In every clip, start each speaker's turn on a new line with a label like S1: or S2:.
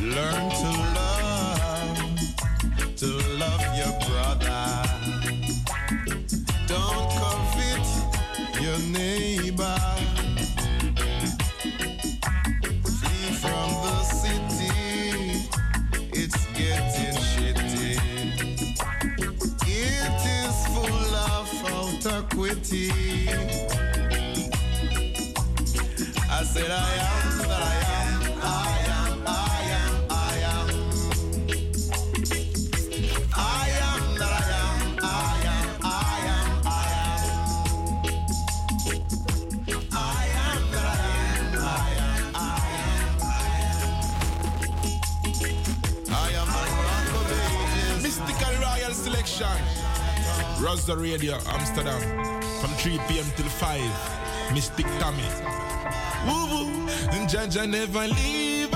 S1: Learn to love, to love your brother. Don't covet your neighbor. Flee from the city, it's getting shitty. It is full of antiquity. I said I am.
S2: The radio Amsterdam from 3 p.m. till 5. Mystic Tommy. Woo woo, then Jaja never leave.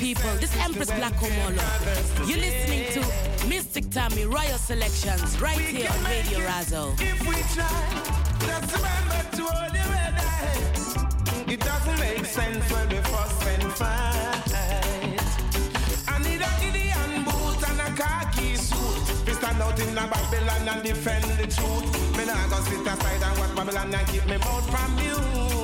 S2: people.
S3: This Empress Black Omolo. You're listening to Mystic Tammy Royal Selections right here on Radio Razo.
S4: If we try, just remember to hold your head high. It doesn't make sense when we fuss and fight. I need a Gideon boot and a khaki suit. We stand out in Babylon and defend the truth. Sit aside and watch Babylon and keep me from.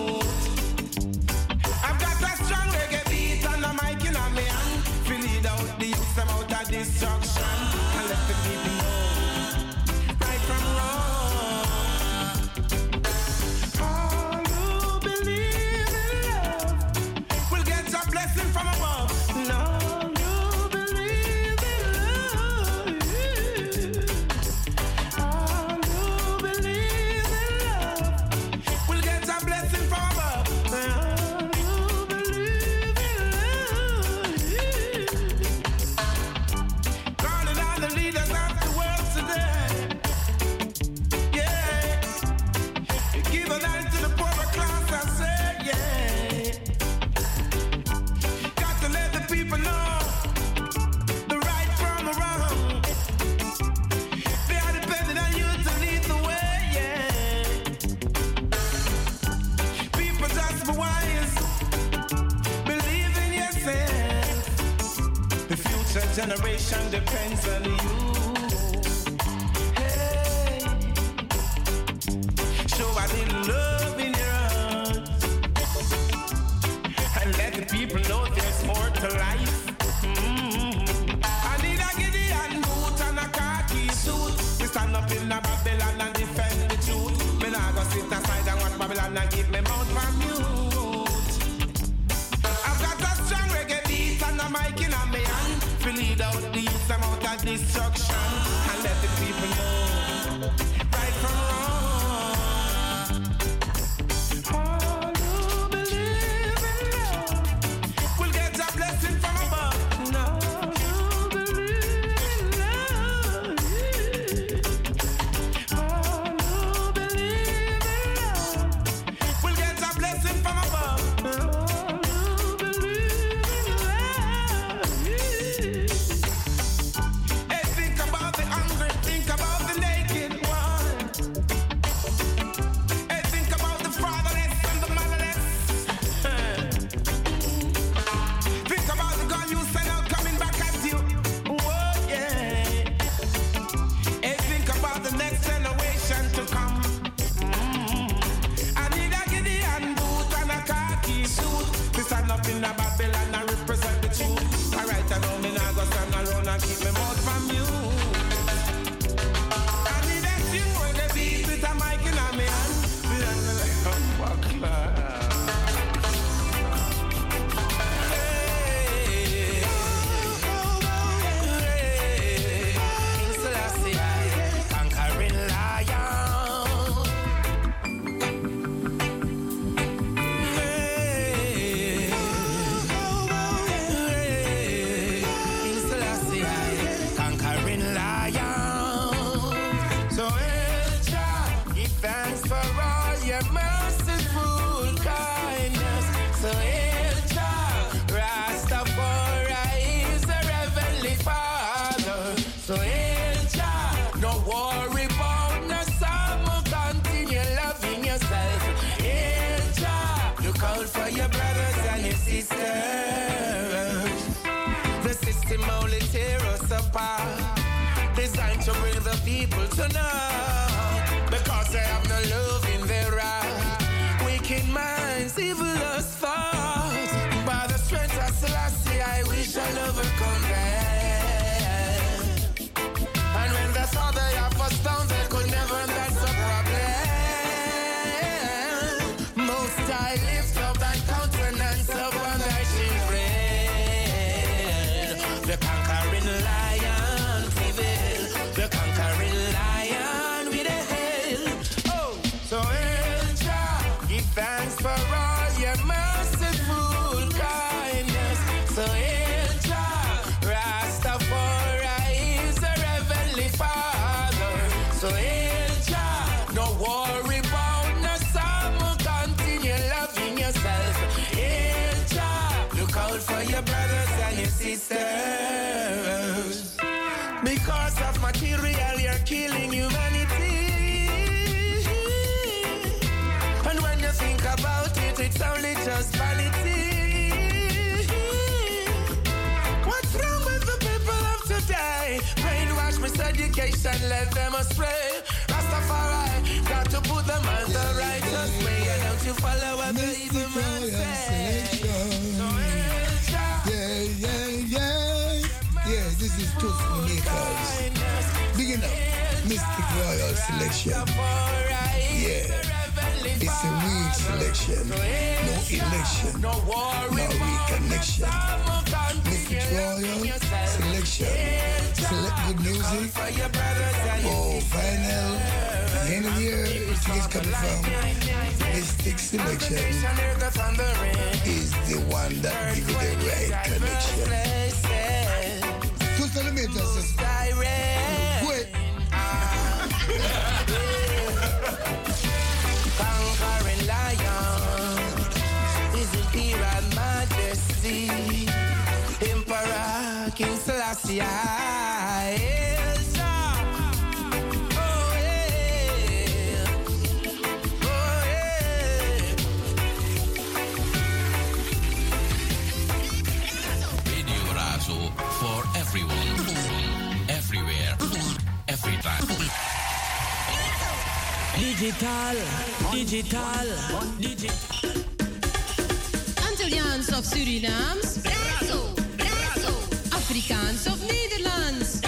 S5: Surinaams? Brazo, brazo. Afrikaans of Nederlands?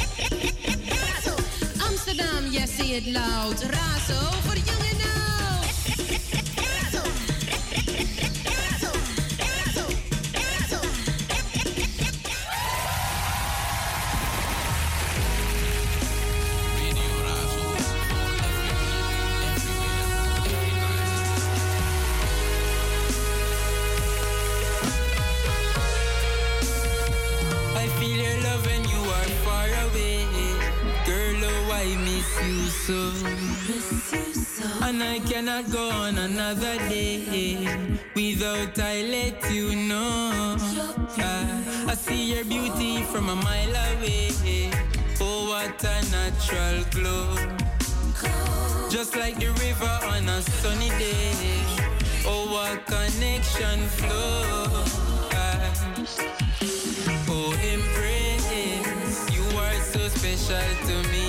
S5: Brazo. Amsterdam, yes, say it loud. Razo voor jongen.
S6: And another day without I let you know. Uh, I see your beauty from a mile away. Oh, what a natural glow. Just like the river on a sunny day. Oh, what connection flow. Uh, oh, embrace. You are so special to me.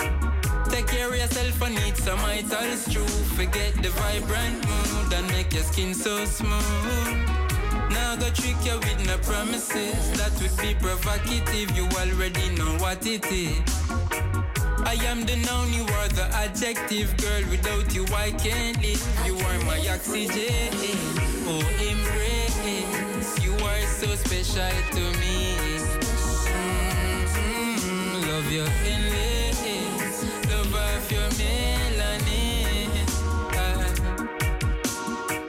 S6: Take care of yourself and eat some itals true. Forget the vibrant mood and make your skin so smooth. Now go trick you with no promises. That would be provocative. You already know what it is. I am the noun, you are the adjective. Girl, without you, I can't live. You are my oxygen. Oh, embrace You are so special to me. Mm-hmm. Love your endless, your melanin. Ah.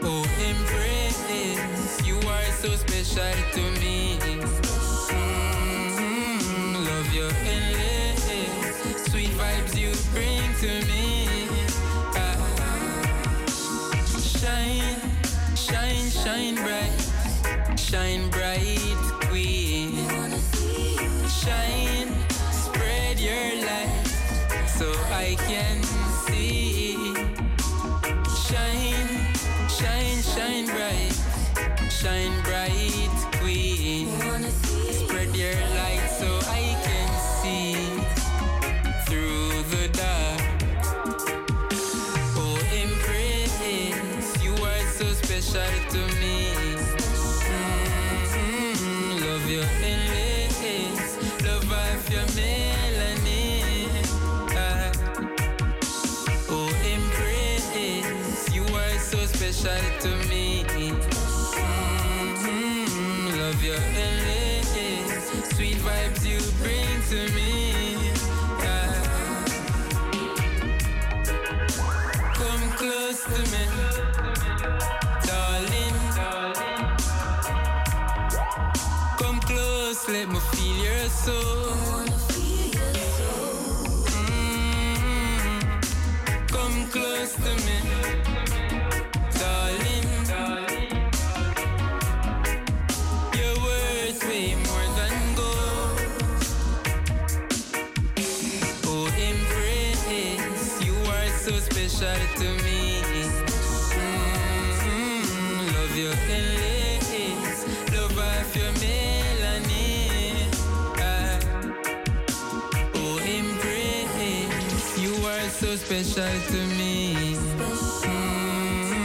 S6: Oh, embrace, you are so special to me. Mm-hmm. Love your endless, sweet vibes you bring to me. Ah. Shine, shine, shine bright shine special to me. Mm-hmm. Love your endless, sweet vibes you bring to me. Yeah. Come close to me, darling. Come close, let me feel your soul. Special to me. Mm-hmm. Love your endless, love of your melanin. Ah. Oh, embrace, you are so special to me. Mm-hmm.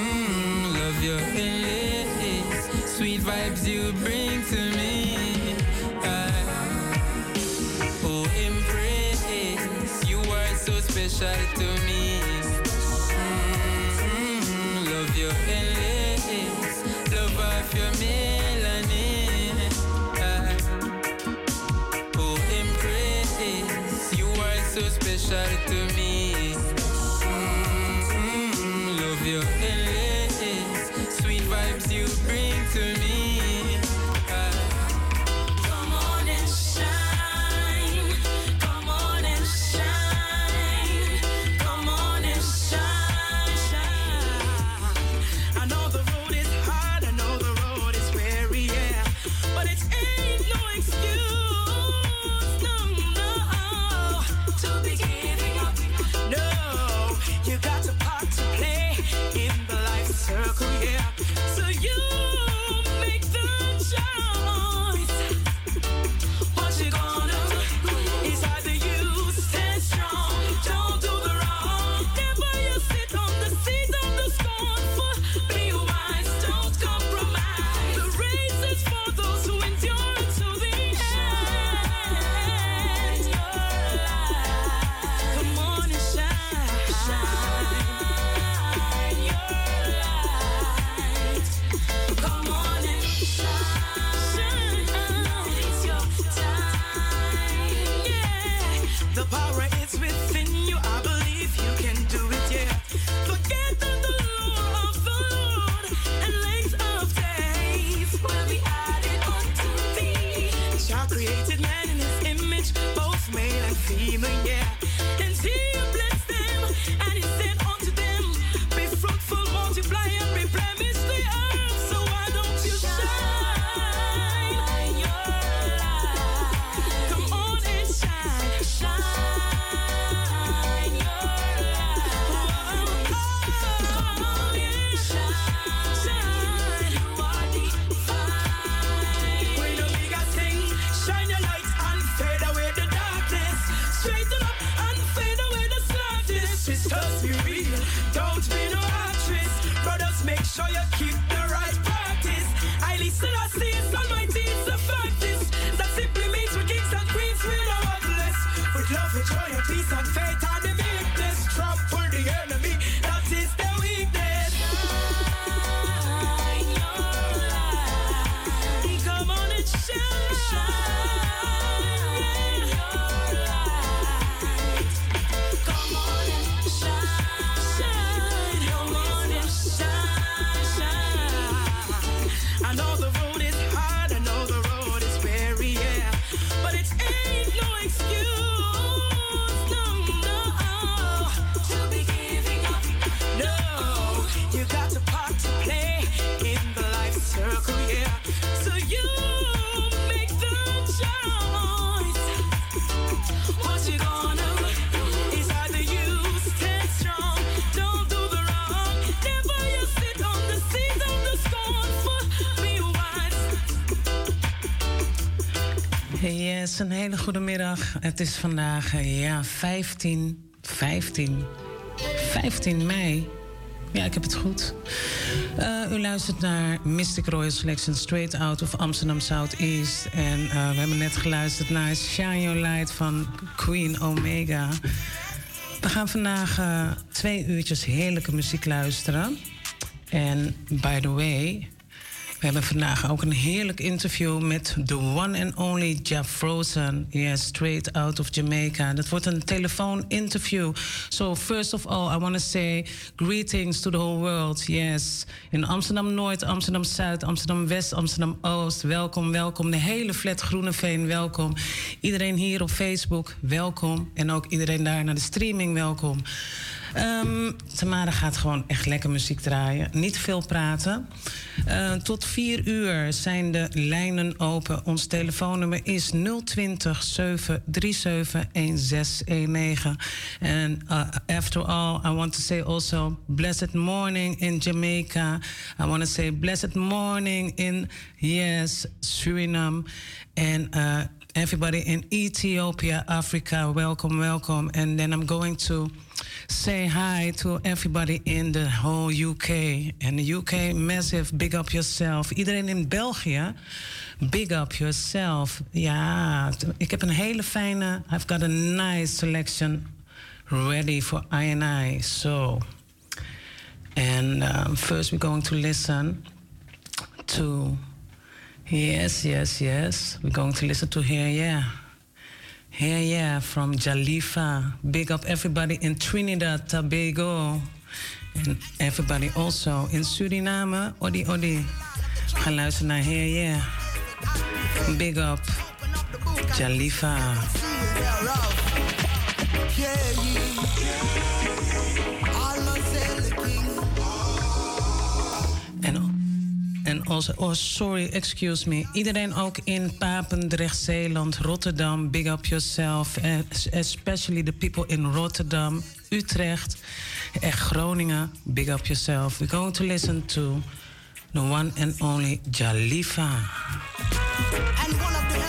S6: Love your endless, sweet vibes you bring to me. Ah. Oh, embrace, you are so special special to me.
S7: Een hele goede middag. Het is vandaag, ja, 15, 15, 15 mei. Ja, ik heb het goed. Eh, u luistert naar Mystic Royal Selection Straight Out of Amsterdam Southeast. En eh, we hebben net geluisterd naar Shine Your Light van Queen Omega. We gaan vandaag eh, twee uurtjes heerlijke muziek luisteren. En by the way, we hebben vandaag ook een heerlijk interview met the one and only Jeff Frozen. Yes, straight out of Jamaica. Dat wordt een telefoon-interview. So first of all, I want to say greetings to the whole world. Yes, in Amsterdam-Noord, Amsterdam-Zuid, Amsterdam-West, Amsterdam-Oost. Welkom, welkom. De hele flat Groeneveen, welkom. Iedereen hier op Facebook, welkom. En ook iedereen daar naar de streaming, welkom. Ehm, Tamara gaat gewoon echt lekker muziek draaien. Niet veel praten. Eh, tot vier uur zijn de lijnen open. Ons telefoonnummer is 020 737 1619. And uh, after all, I want to say also blessed morning in Jamaica. I want to say blessed morning in, yes, Suriname. And uh, everybody in Ethiopia, Africa, welcome, welcome. And then I'm going to say hi to everybody in the whole UK. And the UK, massive, big up yourself. Iedereen in België, big up yourself. Ja, ik heb een hele fijne, I've got a nice selection ready for I and I. So, and um, first we're going to listen to, yes, yes, yes. We're going to listen to Here, Yeah. Here, yeah, from Jalifa. Big up everybody in Trinidad, Tobago. And everybody also in Suriname. Odi, odi. Ga luisteren naar Here, yeah. Big up Jalifa. En, en also, oh sorry, excuse me. Iedereen ook in Papendrecht, Zeeland, Rotterdam, big up yourself. And especially the people in Rotterdam, Utrecht, echt Groningen, big up yourself. We're going to listen to the one and only Jalifa.
S8: And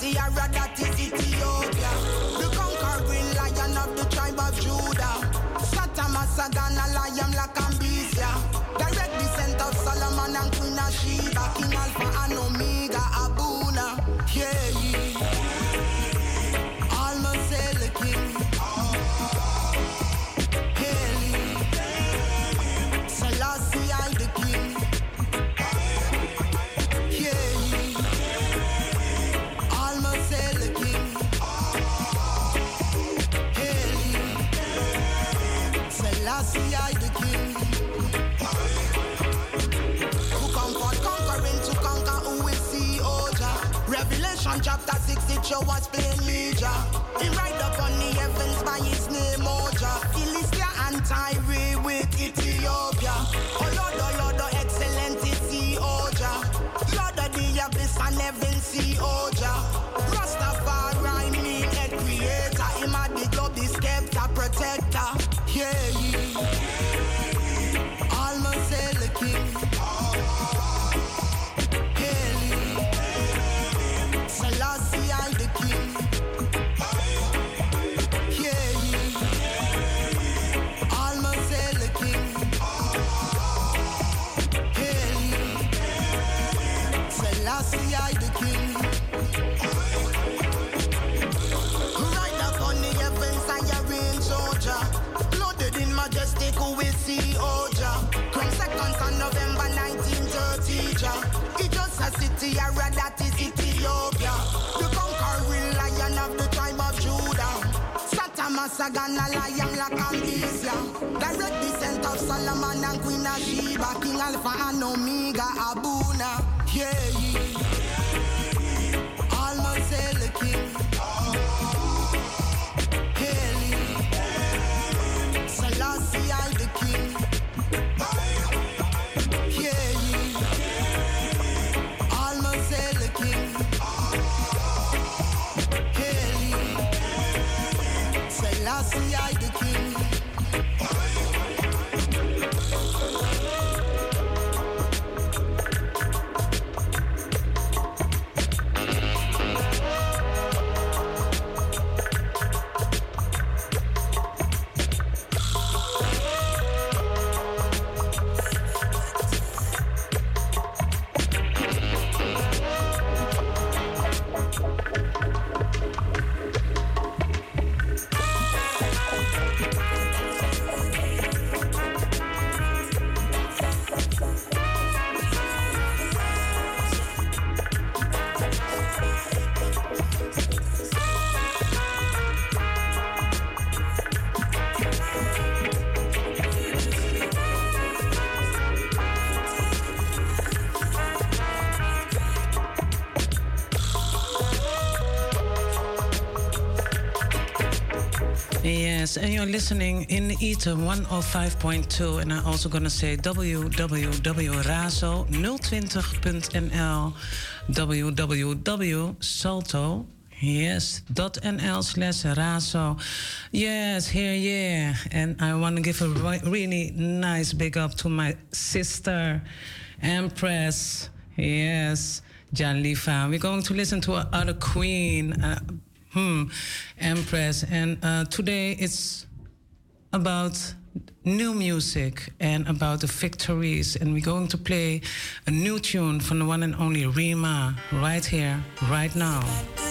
S8: just a city, I that is Ethiopia. The conquering lion of the tribe of Judah. Satama Sagana,
S7: Yes, and you're listening in the ether 105.2. And I'm also going to say www.razo020.nl, www.salto. Yes, .nl slash razo. Yes, here, yeah. And I want to give a really nice big up to my sister, Empress. Yes, Jalifa. We're going to listen to another queen. Uh, hmm, Empress. And uh, today it's about new music and about the victories. And we're going to play a new tune from the one and only Rima right here, right now.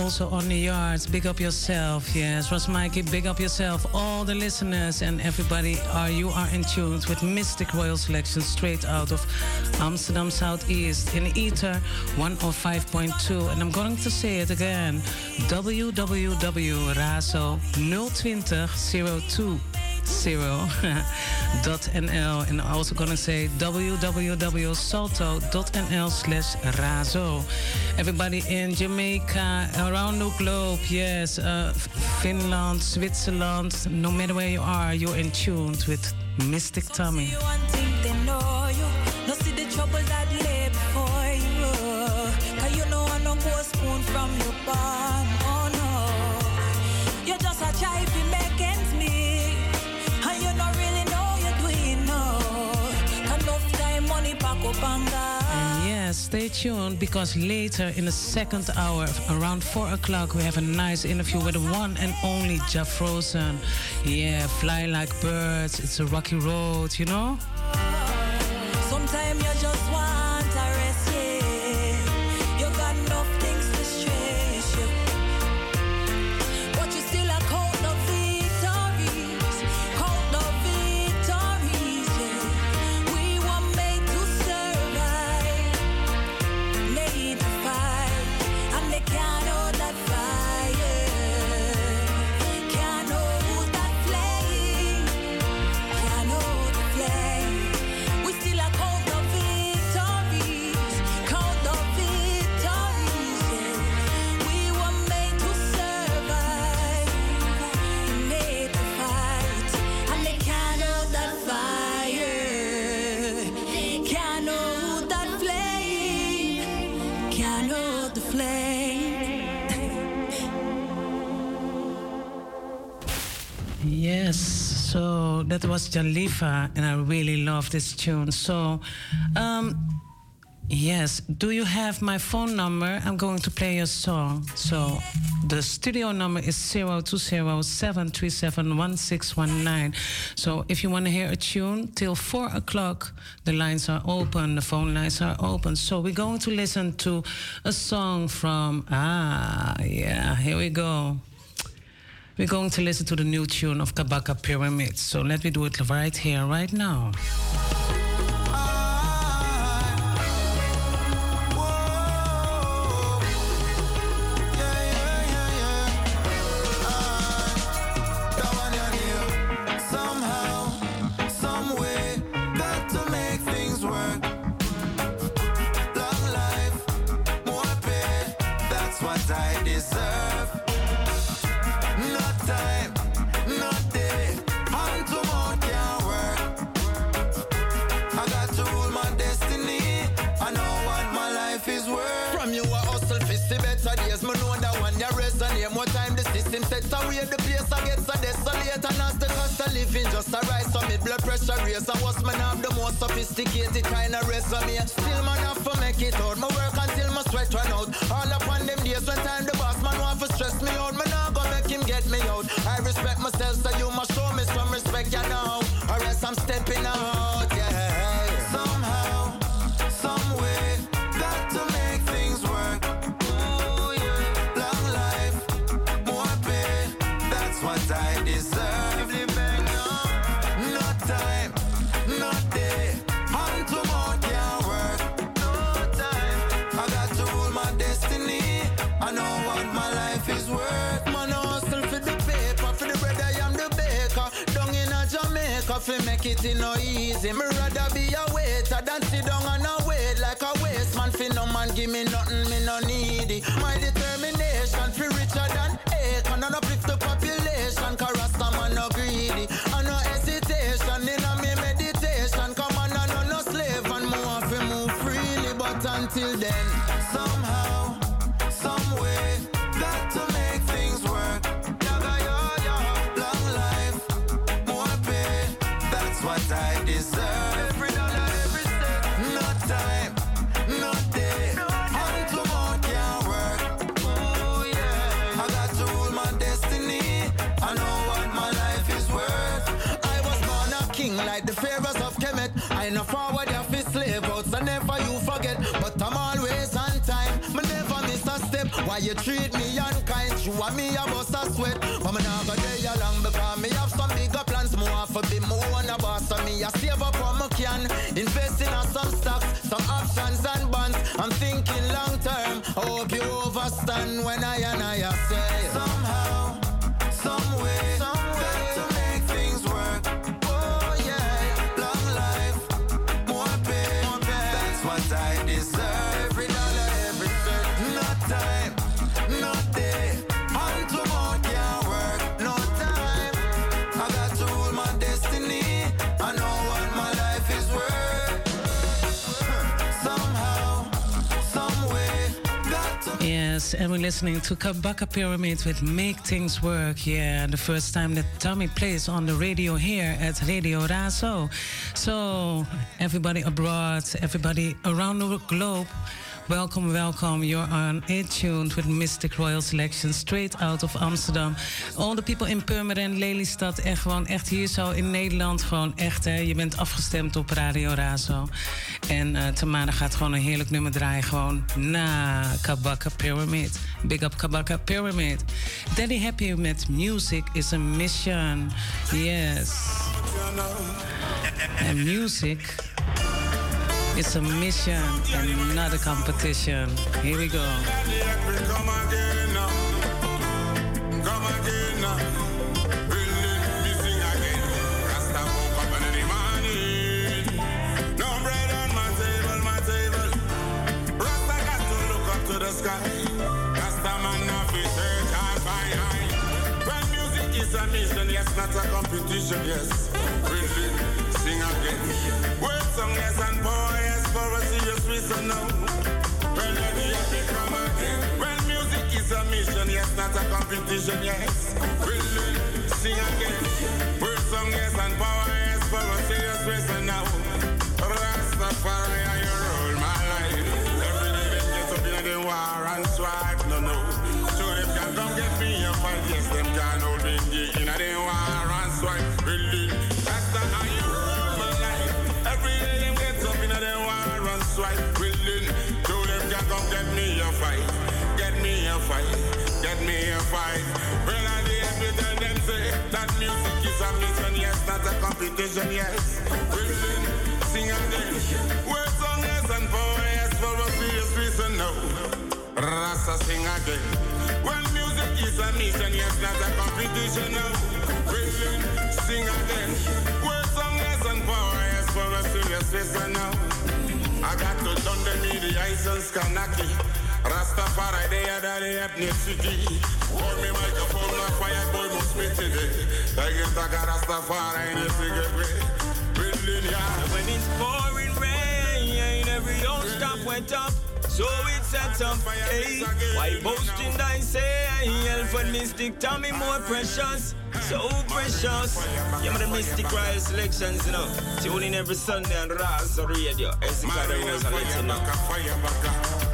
S7: Also on the yards, big up yourself. Yes, Ross Mikey, big up yourself. All the listeners and everybody, are you are in tune with Mystic Royal Selection straight out of Amsterdam Southeast in Ether 105.2. And I'm going to say it again www.razo02002 www.salto.nl. And I'm also gonna say www.salto.nl slash razo. Everybody in Jamaica, around the globe, yes, uh, Finland, Switzerland, no matter where you are, you're in tune with
S1: Mystic Tommy. stay tuned because later in the second hour, around 4 o'clock, we have a nice interview with the one and only Jah Frozen. Yeah, fly like birds, it's a rocky road, you know? Jalifa, and I really love this tune. So, um, yes, do you have my phone number? I'm going to play your song. So, the studio number is 0207371619. So, if you want to hear a tune till 4 o'clock, the lines are open, the phone lines are open. So, we're going to listen to a song from, ah, yeah, here we go. We're going to listen to the new tune of Kabaka Pyramid. So let me do it right here, right now.
S9: To
S7: Kabaka Pyramid with Make Things Work. Yeah, the first time that Tommy plays on the radio here at Radio Razo. So, everybody abroad, everybody around the globe, Welcome, welcome. You're on A Tuned with Mystic Royal Selection, straight out of Amsterdam. All the people in Purmerend, Lelystad, echt gewoon, echt hier zo in Nederland, gewoon echt, hè. Je bent afgestemd op Radio Razo. En uh, Tamara gaat gewoon een heerlijk nummer draaien, gewoon na Kabaka Pyramid. Big up Kabaka Pyramid. Daddy Happy met Music is a Mission. Yes. And music It's a mission and not a competition. Here we go.
S2: Not a competition, yes. Really, sing again. Word song, yes, and yes, for a serious reason now. Let the epic come again. Well, music is a mission, yes, not a competition, yes. Really, sing again. Word song, yes, and power, fight, get me a fight. Well, I did tell them say that music is a mission, yes, not a competition, yes. Really, sing again. Eh, Word song, yes, and power, yes, for a serious reason, no. Rasta sing again. Well, music is a mission, yes, not a competition, no. Really, sing again. Eh, Word song, yes, and power, yes, for a serious reason, no. I got to turn the media, ice and Skanaki. Rastafari, they are the ethnicity. Hold me microphone, like fire, boy, must be today. I get a Rastafari in a cigarette. Building, yeah.
S10: When it's pouring rain, every old stop went up. So it sets up, hey, why boasting I say, and mystic, tell me more precious, so precious. Yeah, man, the mystic royal selections, you know, tune in every Sunday on Razo Radio, Esika the Rose, I let you know.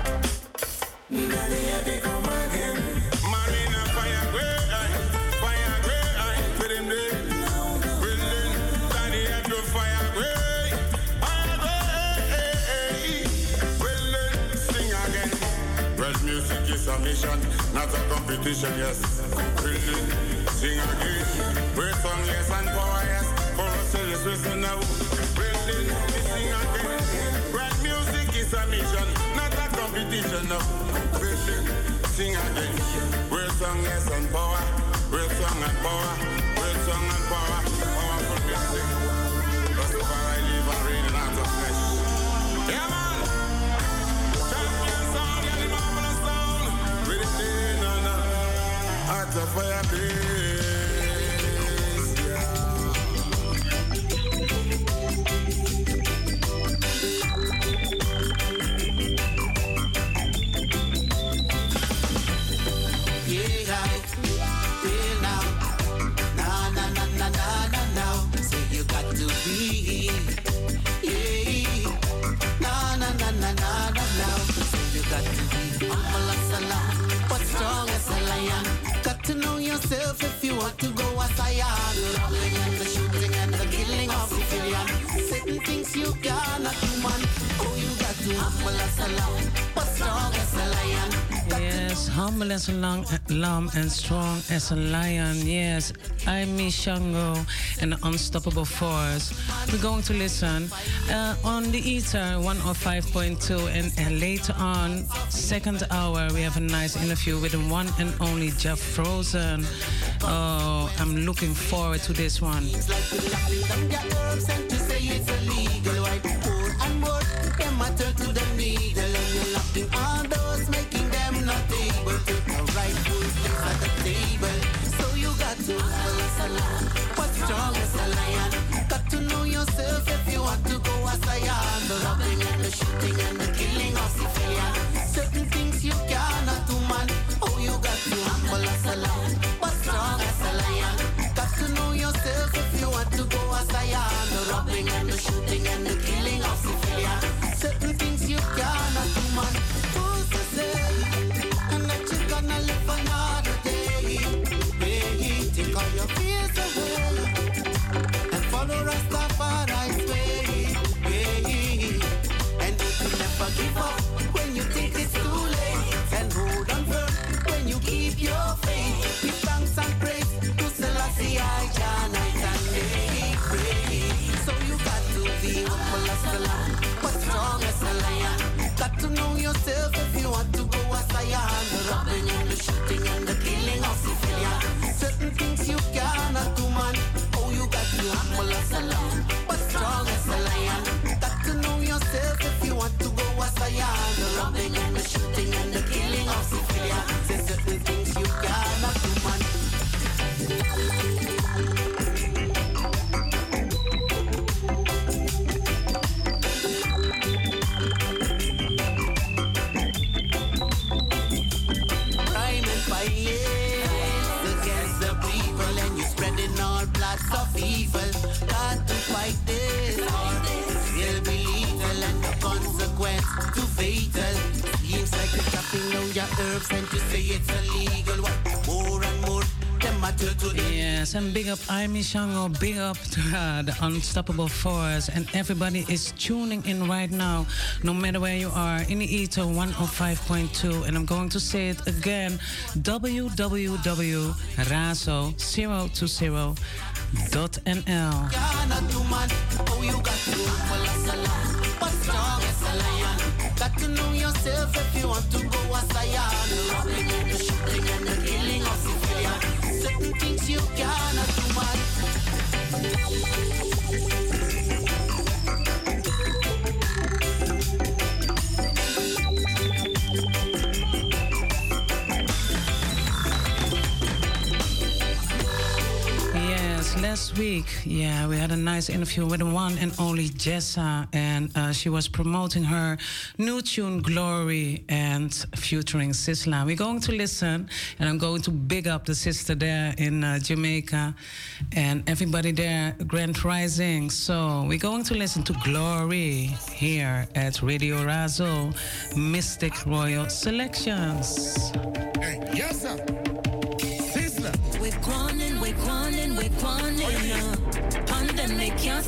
S2: A mission, not a competition, yes. Willing, sing again. Great song, yes, and power, yes. For us, serious listen now. Willing, sing again. Well, music is a mission, not a competition, no. Sing again. Great song, yes, and power. Great song and power. Great song and power. Powerful music. That's why I live and read out of flesh. Yeah, man. Champion sound, yeah, the marvelous sound. It in and out. Of fire blaze.
S11: To go as I am. Loving and the shooting and the killing of civilian. Certain things you cannot do, man. Oh, you got to humble as a lamb,
S7: humble as a lamb, lamb and strong as a lion. Yes, I'm Mishango the Unstoppable Force. We're going to listen uh, on the Ether 105.2 and, and later on, second hour, we have a nice interview with the one and only Jah Frozen. Oh, I'm looking forward to this one.
S11: table, a rightful place at the table. So you got to what's strong as a lion. Got to know yourself if you want to go as I am. The robbing and the shooting and the killing of civilian. Certain things you cannot do, man. Oh, you got to humble as a lion, what's strong as a lion. Got to know yourself if you want to go as I am. The robbing and the shooting. to know
S7: Yes, and big up Amy Shango, big up to uh, the Unstoppable Force, and everybody is tuning in right now, no matter where you are, in the ether 105.2, and I'm going to say it again, www.razo020.nl.
S11: cannot do man. Oh, you got to as as know yourself if you want to go aside. The robbing things you cannot do man.
S7: Last week, yeah, we had a nice interview with the one and only Jessa, and uh, she was promoting her new tune Glory and featuring Sizzla. We're going to listen, and I'm going to big up the sister there in uh, Jamaica and everybody there, Grand Rising. So we're going to listen to Glory here at Radio Razo Mystic Royal Selections.
S2: Yes, sir.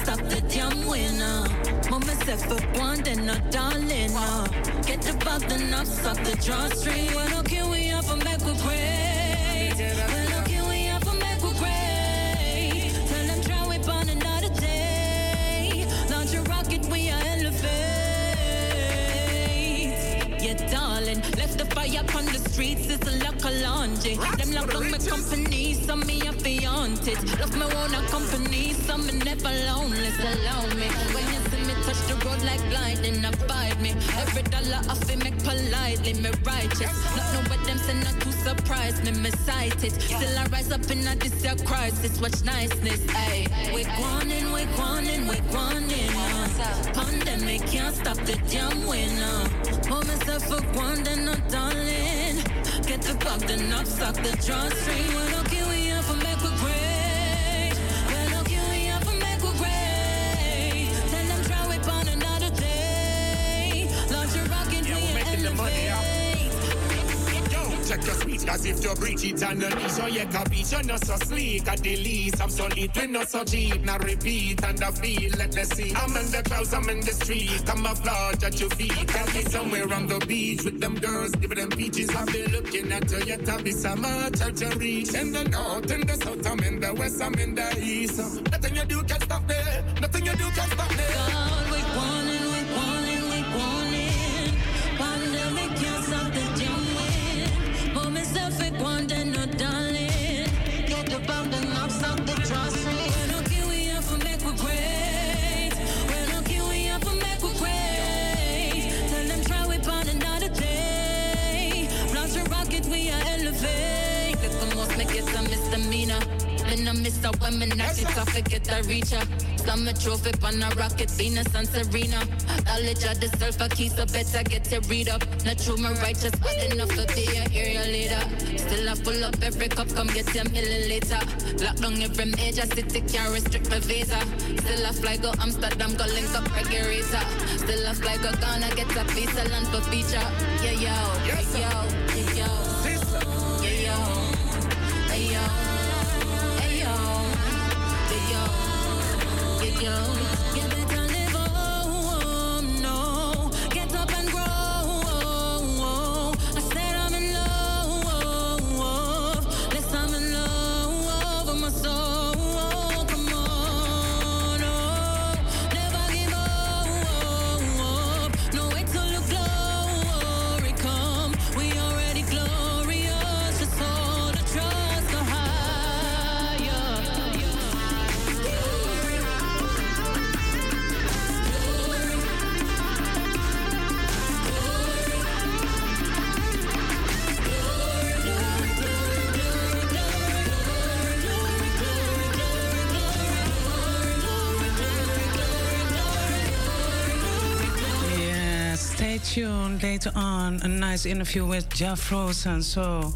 S12: Stop the damn winner. Mama said for grinding, not darling. Uh. Get the bug, then up, suck the drawstring. Well, no, can we up and back with great? Darling, left the fire on the streets, it's a lock of laundry. Them lock on my company, some me a fiance. Love me own company, some me never lonely, allow me. When you see me touch the road like blinding, abide me. Every dollar off it make politely, me righteous. Not know what them say, not to surprise me, me sight it. Still I rise up in a this year crisis, watch niceness, ayy. We grinding, we're grinding, we're grinding. Pandemic can't stop the damn winner. Hold myself for grinding, no darling. Get the bug, then up, suck the drawstring. Well, okay,
S13: your as if you breach it and the leash. Oh, yeah, capiche, you're not so sleek. At the least, I'm so lit, we not so cheap. Now repeat and I feel, let me see. I'm in the clouds, I'm in the street. I'm a at your feet. I'll be somewhere on the beach with them girls, giving them peaches. I'll be looking at you, yet I'll be summer, try to reach. In the north, in the south, I'm in the west, I'm in the east. Nothing you do can stop me. Nothing you do can stop me.
S12: I miss out when me knock it off, forget the reacher. Summer trophy on a rocket, Venus and Serena. Knowledge of the self a key, so better get to read up. Not true, my righteous, but enough to be a area leader. Still I full up every cup, come get your milliliter. Lock down every major city, can't restrict my visa. Still I fly go Amsterdam, go link up regulator. Still I fly go Ghana, get a visa, land for feature. Yeah, yo, yeah, yeah, yo. You
S7: later on. A nice interview with Jah Frozen. So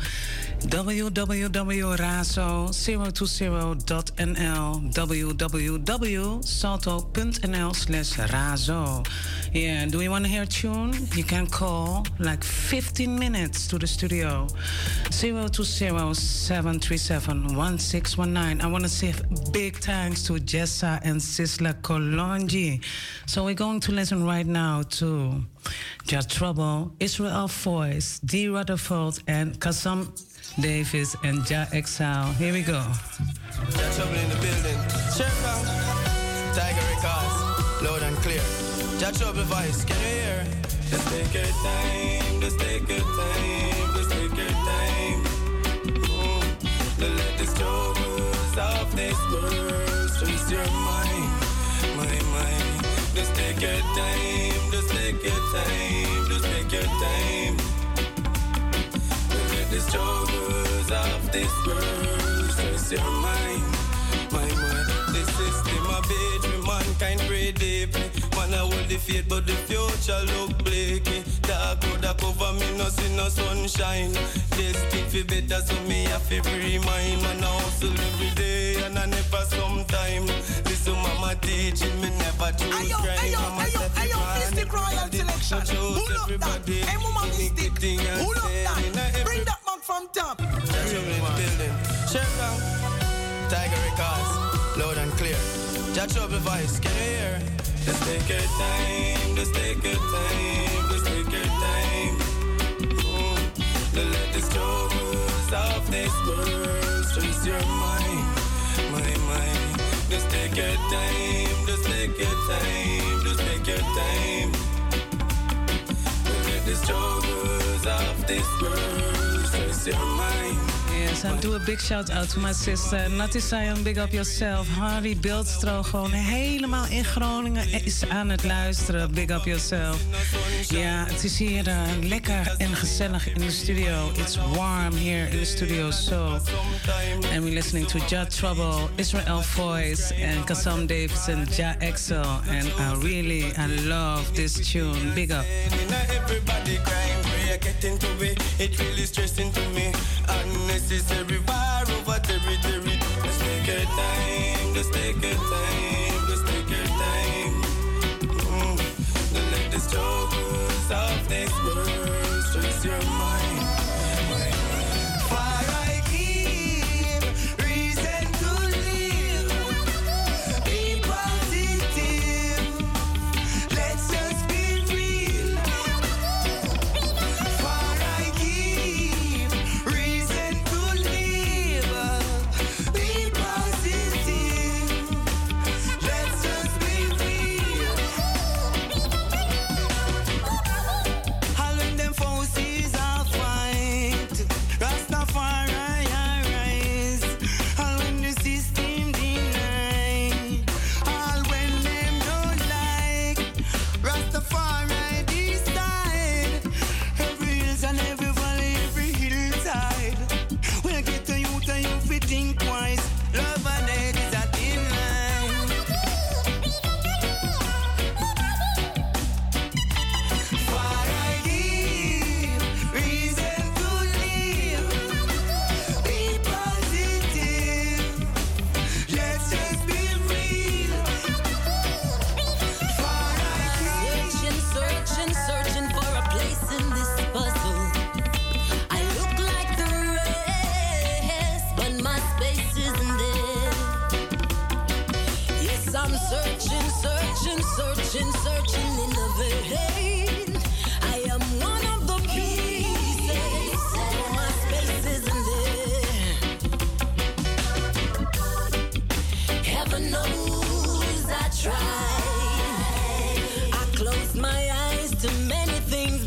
S7: www.razo020.nl www.salto.nl slash razo Yeah, do you want to hear a tune? You can call like 15 minutes to the studio. 020-737-1619. I want to say big thanks to Jessa and Sizzla Kalonji. So we're going to listen right now to Just Trouble, Israel Voice, D. Rutherford, and Kasam Davis and Ja Exile. Here we go.
S14: Ja Trouble in the building. Check out. Tiger Records. Loud and clear. Ja Trouble voice. Can you hear? Just take your time. Just take your time. Just take your time. Mm. Don't let the struggles of this world stress your mind. My mind. Just take your time. Just take your time. Just take your time. Don't let the struggles of this world stress your mind. My mind. The system a beat me, mankind pray deeply. Man, I hold the faith, but the future look bleak. Dark cloud a cover me, no see no sunshine. Destined for better, so me have to remind. Man, I hustle every day, and I never sometime. Listen, mama teaching me never to
S8: Ayo,
S14: cry.
S8: ayo,
S14: Mama
S8: ayo, ayo,
S14: "Cry,
S8: Mystic Royal Selection. Pull up that. Hey, mama Mystic.
S14: Thing in a
S8: that. Bring that from top.
S14: Ja in the building. Check out. Tiger Records. Loud and clear. Ja Trouble voice. Can you hear? Just take your time. Just take your time. Just take your time. Mm. Don't let the struggles of this world stress your mind. My mind. Just take your time. Just take your time. Just take your time. Don't let the struggles of this world stress your mind.
S7: Yes, and do a big shout out to my sister. Natty Sion, big up yourself. Harry Beeldstro, gewoon helemaal in Groningen is aan het luisteren. Big up yourself. Ja, het is hier uh, lekker en gezellig in de studio. It's warm here in the studio, so. And we're listening to Ja Trouble, Israel Voice, and Kassam Davis and Ja Excel. And I really, I love this tune. Big up.
S14: Everybody crying, pray, get into it. It really stressing to me. Unnecessary war over territory. Just take your time, just take your time, just take your time. Mm. Don't let the struggles of this world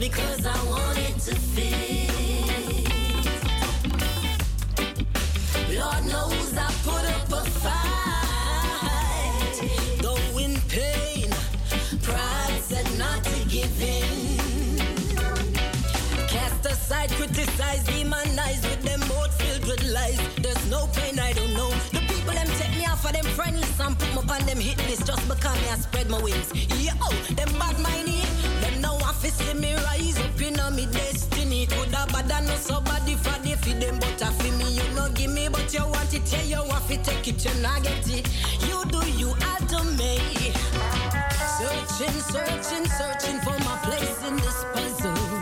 S15: because I wanted to fit. Lord knows I put up a fight. Though in pain, pride said not to give in. Cast aside, criticize, demonize with them mouth filled with lies. There's no pain I don't know. The people them take me off of them friend list and put me on them hit list just because me I spread my wings. Yo, them bad I fi see me rise up in a me destiny. Coulda bad no somebody for the feed them, but I feel me you no give me, but you want it, yeah you want it, take it, you not get it. You do you out to me. Searching, searching, searching for my place in this puzzle.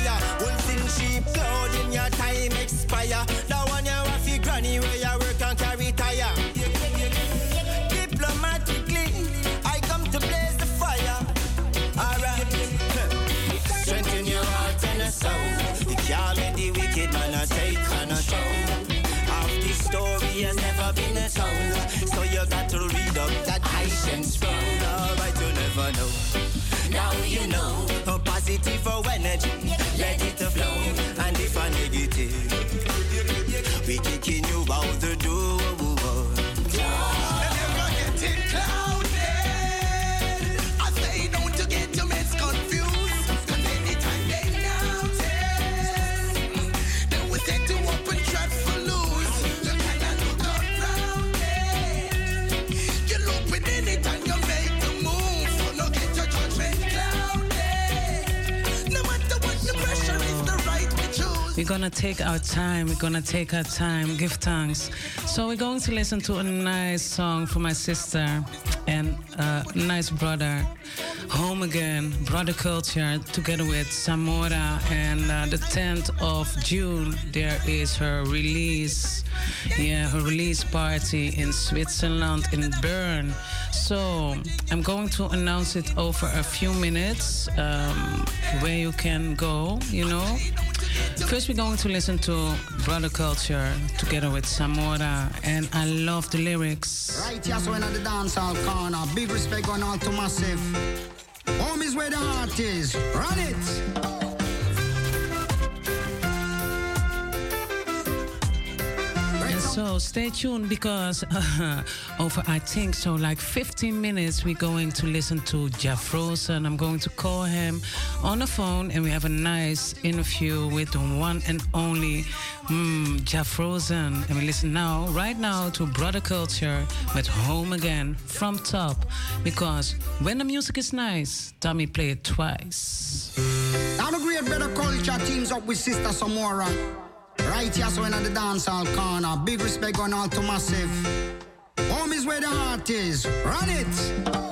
S10: Wire Wolf in sheep clothing your time expire. That one you have fi granny where you work and carry tire. Diplomatically I come to blaze the fire. Alright. Strengthen your heart and a soul. You can't the wicked man a take control Half the story has never been told. So you got to read up that ancient scroll. Alright, you never know Now you know. A positive energy Let it flow. And if a negative
S7: We're gonna take our time. We're gonna take our time. Give thanks. So we're going to listen to a nice song for my sister and a nice brother, Home Again, Brother Culture, together with Samora. And uh, the 10th of June, there is her release. Yeah, her release party in Switzerland, in Bern. So I'm going to announce it over a few minutes um, where you can go, you know. First, we're going to listen to Brother Culture together with Samora, and I love the lyrics.
S16: Right, yes, when at the dancehall corner. Big respect going out to Massive. Home is where the heart is. Run it.
S7: So stay tuned because uh, over I think so like 15 minutes we're going to listen to Jah Frozen. I'm going to call him on the phone and we have a nice interview with the one and only mm, Jah Frozen. And we listen now, right now, to Brother Culture with Home Again from top. Because when the music is nice, Tommy play it twice.
S16: Now the great brother culture teams up with Sister Samora. Right, yes, when at the dancehall corner. Big respect going out to Massive. Home is where the heart is. Run it.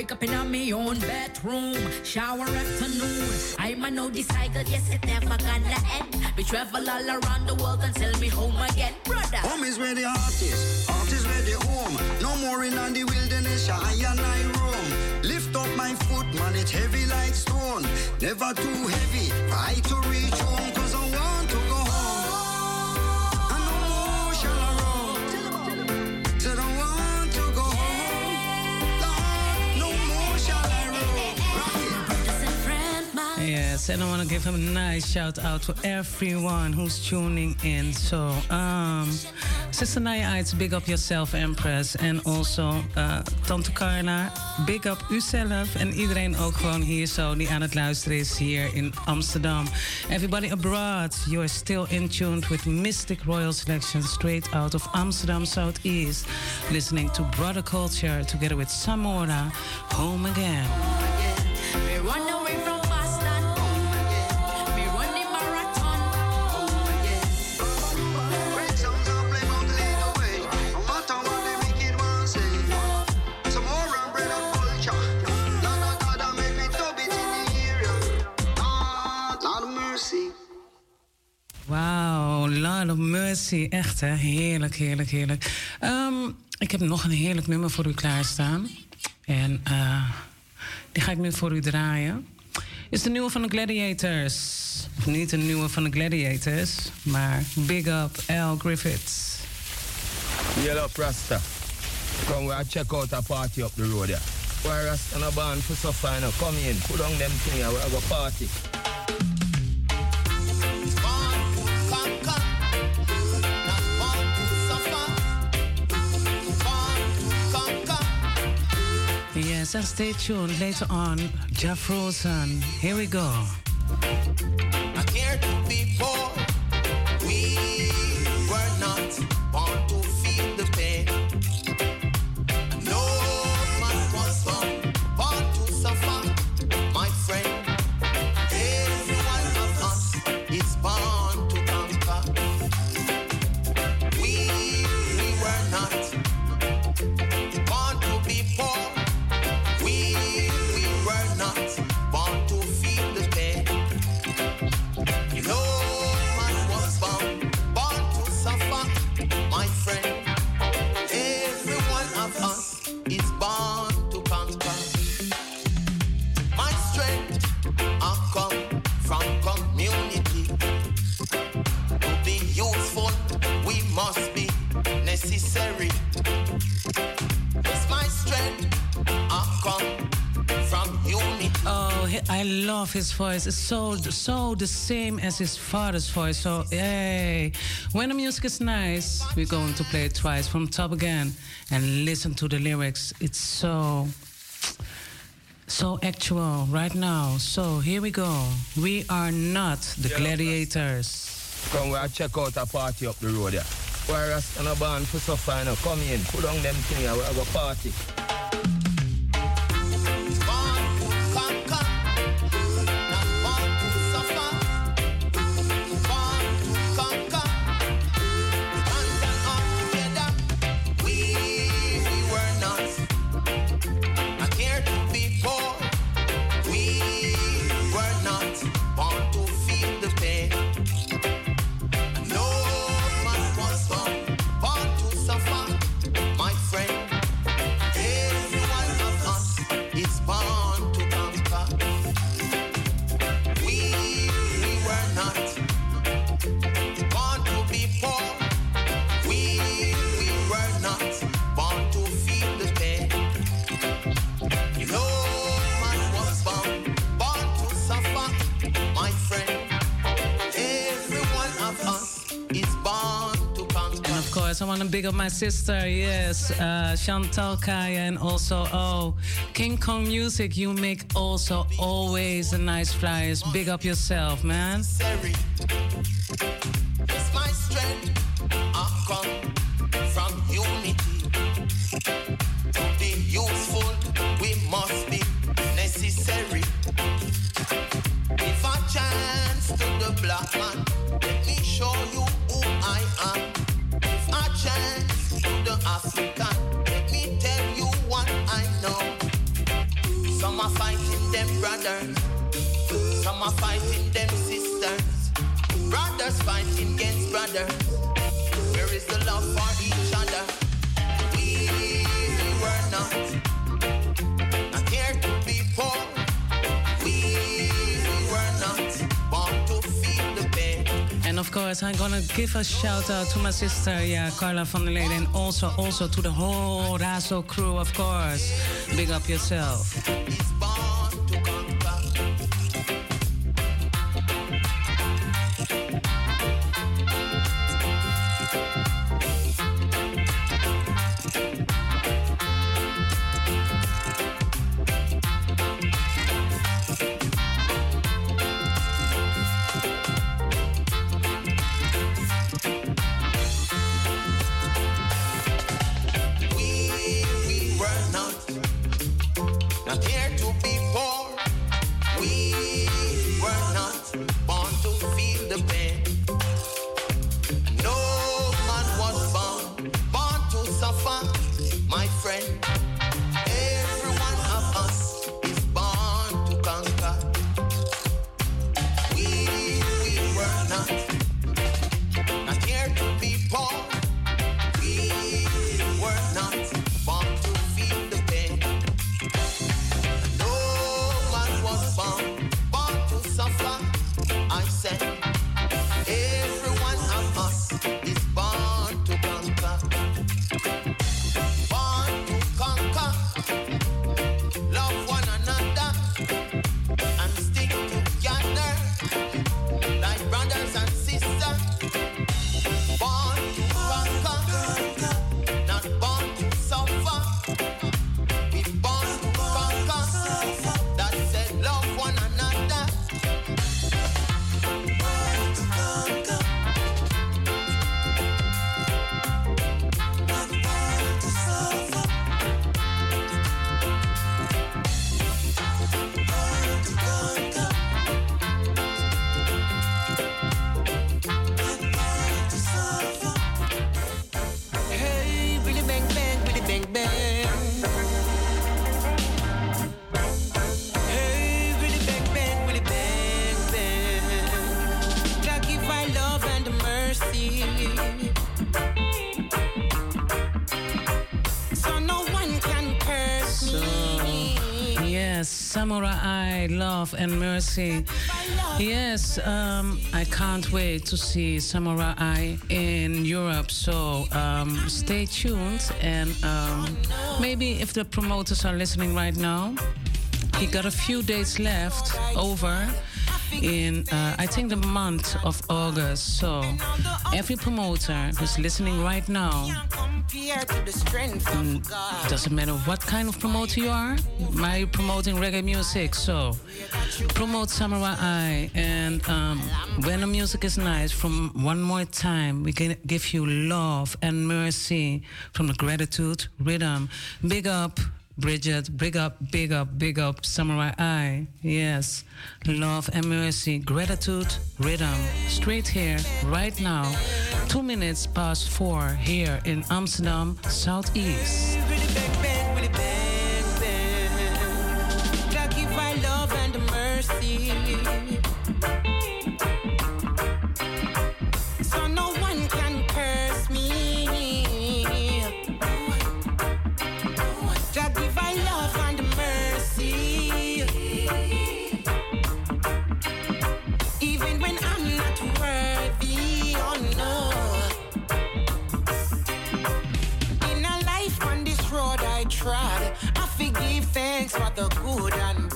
S17: Wake up in me own bedroom. Shower afternoon. I'm a the cycle, yes, it never gonna end. We travel all around the world and until me home again, brother.
S16: Home is where the heart is, heart is where the home. No more in the wilderness, I and I roam. Lift up my foot, man, it's heavy like stone, never too heavy. Fight to reach home,
S7: Yes, and I want to give him a nice shout out to everyone who's tuning in. So, um, Sister Naya Ites, big up yourself, Empress. En also uh, Tante Carla, big up uzelf. En iedereen ook gewoon hier zo die aan het luisteren is hier in Amsterdam. Everybody abroad, you're still in tuned with Mystic Royal Selection straight out of Amsterdam Southeast. Listening to Brother Culture together with Samora, Home Again.
S18: Me run
S7: Wauw, Lord of Mercy. Echt hè, heerlijk, heerlijk, heerlijk. Ehm, ik heb nog een heerlijk nummer voor u klaarstaan. En eh, die ga ik nu voor u draaien. Is de nieuwe van de Gladiators. Of niet de nieuwe van de Gladiators, maar Big Up Al Griffiths.
S11: Yellow Rasta. Come we check out a party up the road there. Why Rasta no born for so fine? Come in, put on them thing we have a party.
S7: Yes, and stay tuned later on. Jah Frozen. Here we go. His voice. is so so the same as his father's voice. So yay! When the music is nice, we're going to play it twice from top again and listen to the lyrics. It's so so actual right now. So here we go. We are not the
S11: Yellow
S7: gladiators.
S11: Come we check out a party up the road there. Why Rasta no born for so fine? Come in, put on them thing we have a party.
S7: Big up my sister, yes, uh, Chantal Kaya, and also, oh, King Kong Music. You make also always a nice flyers. Big up yourself, man. Give a shout out to my sister, yeah, Carla van der Leden, and also also to the whole Razo crew, of course. Big up yourself.
S19: Love and
S20: Mercy.
S7: Yes, um, I can't wait to see Samurai in Europe. So um, stay tuned. And um, maybe if the promoters are listening right now, he got a few days left over in, uh, I think, the month of August. So every promoter who's listening right now,
S20: Compared to the strength of God.
S7: doesn't matter what kind of promoter you are. My promoting reggae music, so promote Samory I. And um, when the music is nice, from one more time, we can give you love and mercy from the gratitude rhythm. Big up. Bridget, big up, big up, big up, Samory I. Yes, love and mercy, gratitude, rhythm. Straight here, right now. Two minutes past four here in Amsterdam, Southeast.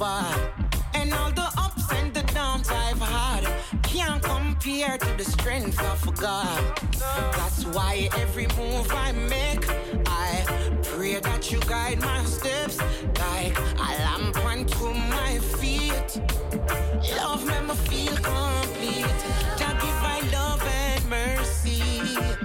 S20: And all the ups and the downs I've had can't compare to the strength of God. That's why every move I make, I pray that you guide my steps like a lamp unto my feet. Love me, me feel complete. God give my love and mercy.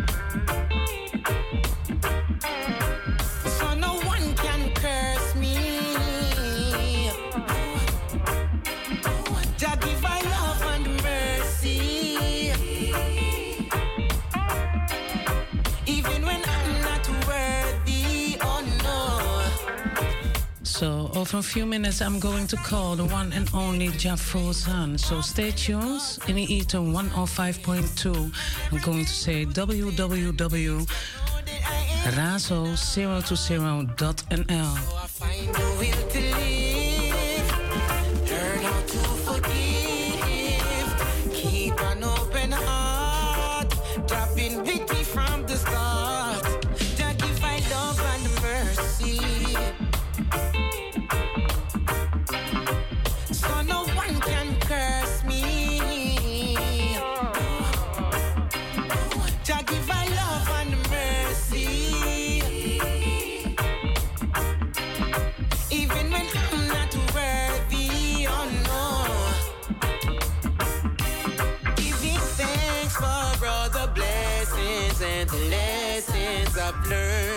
S7: Over a few minutes, I'm going to call the one and only Jah Frozen. So, stay tuned in the ether 105.2. I'm going to say www.razo020.nl.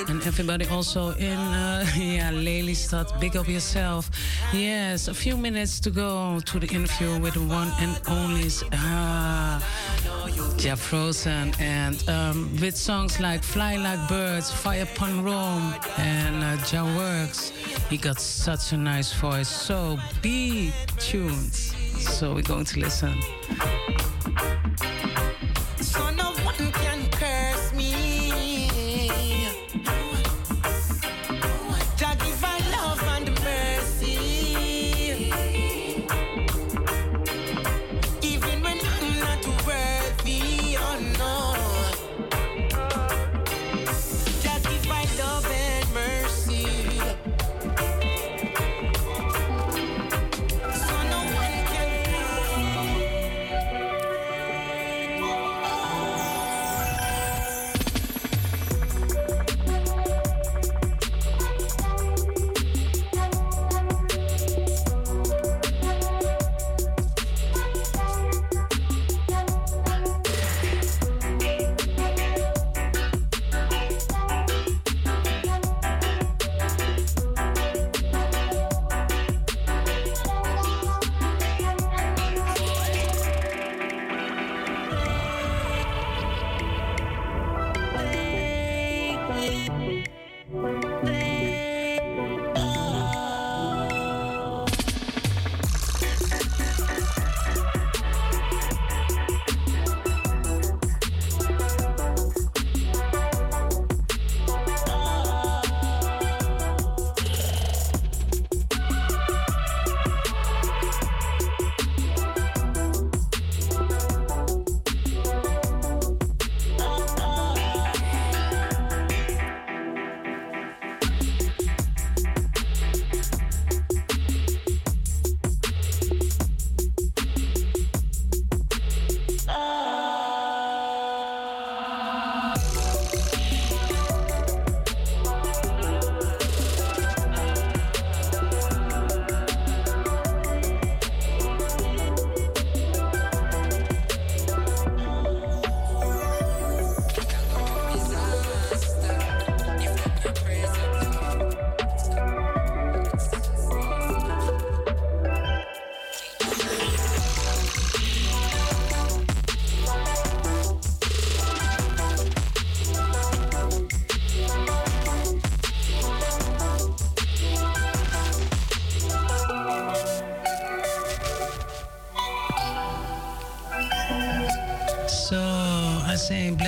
S7: And everybody also in uh, yeah, Lelystad, big up yourself. Yes, a few minutes to go to the interview with the one and only uh, Jah Frozen. And um, with songs like Fly Like Birds, Fire Upon Rome, and uh, Jah Works, he got such a nice voice. So be tuned. So we're going to listen.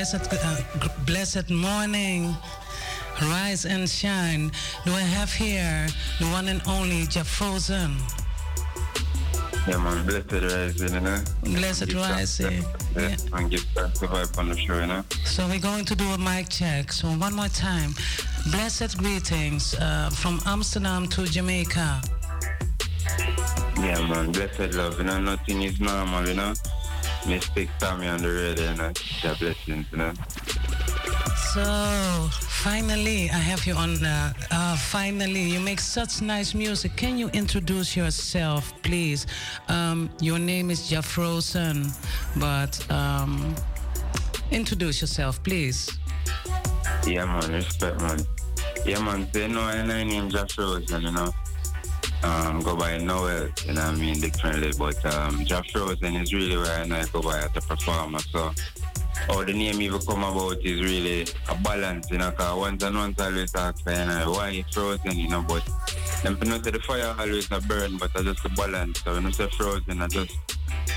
S7: Blessed, uh, blessed morning, rise and shine. Do I have here the one and only Jah Frozen?
S21: Yeah, man, blessed rising, you know.
S7: Blessed rising.
S21: Yeah, and give thanks to vibe on the show, you know.
S7: So we're going to do a mic check. So one more time, blessed greetings uh, from Amsterdam to Jamaica.
S21: Yeah, man, blessed love, you know. Nothing is normal, you know. Mistic Tommy on the radio, you know. Yeah, blessings, you know.
S7: So finally, I have you on. Uh, uh, finally, you make such nice music. Can you introduce yourself, please? Um, your name is Jah Frozen, but um, introduce yourself, please.
S21: Yeah, man, respect, man. Yeah, man, no, and I name Jah Frozen, you know. Um, go by Noel, you know what I mean, differently, but um, Frozen is really where I know I go by as a performer, so how the name even come about is really a balance, you know, because once and once I always ask, you know, why frozen, you know, but them people know say the fire always a burn, but I just a balance, so when I say frozen, I just,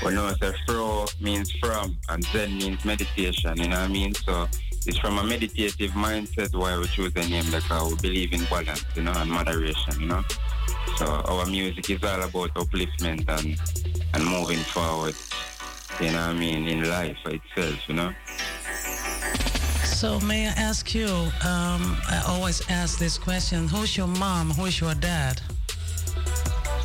S21: when I say fro means from, and zen means meditation, you know what I mean, so it's from a meditative mindset why we choose the name because we believe in balance, you know, and moderation, you know. So our music is all about upliftment and and moving forward. You know what I mean in life itself, you know.
S7: So may I ask you? Um, I always ask this question: Who's your mom? Who's your dad?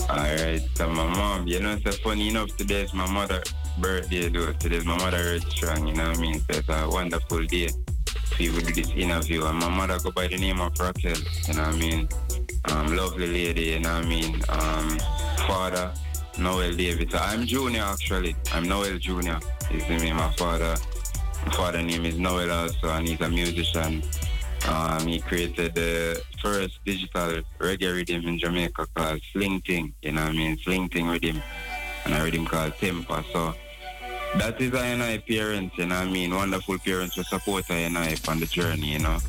S21: Alright, so my mom, you know, it's funny enough today's my mother birthday though. Today's my mother is strong, you know what I mean? So it's a wonderful day for you to do this interview. And my mother go by the name of Raquel, you know what I mean? Um, lovely lady, you know what I mean? Um, father, Noel Davey. I'm Junior actually. I'm Noel Junior. The name of my father. My father name is Noel also and he's a musician. Um, he created the first digital reggae rhythm in Jamaica called Sleng Teng. You know what I mean? Sleng Teng rhythm. And a rhythm called Tempa. So that is I and I parents, you know what I mean? Wonderful parents who support I and I on the journey, you know.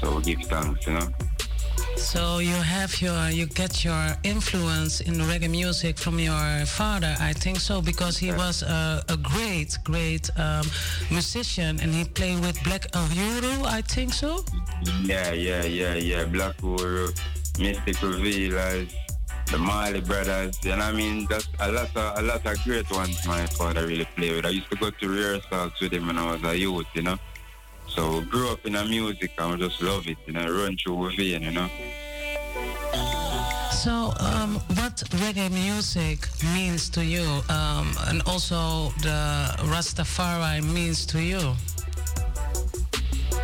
S21: So we give thanks, you know.
S7: So you have your, you get your influence in reggae music from your father, I think so, because he was a, a great, great um, musician, and he played with Black Uhuru, I think so.
S21: Yeah, yeah, yeah, yeah. Black Uhuru, Mystic Revealers, the Marley Brothers, know I mean? That's a lot of a lot of great ones my father really played with. I used to go to rehearsals with him when I was a youth, you know. So I grew up in the music and I just love it, you know, run through with it, you know.
S7: So, um, what reggae music means to you, um, and also the Rastafari means to you?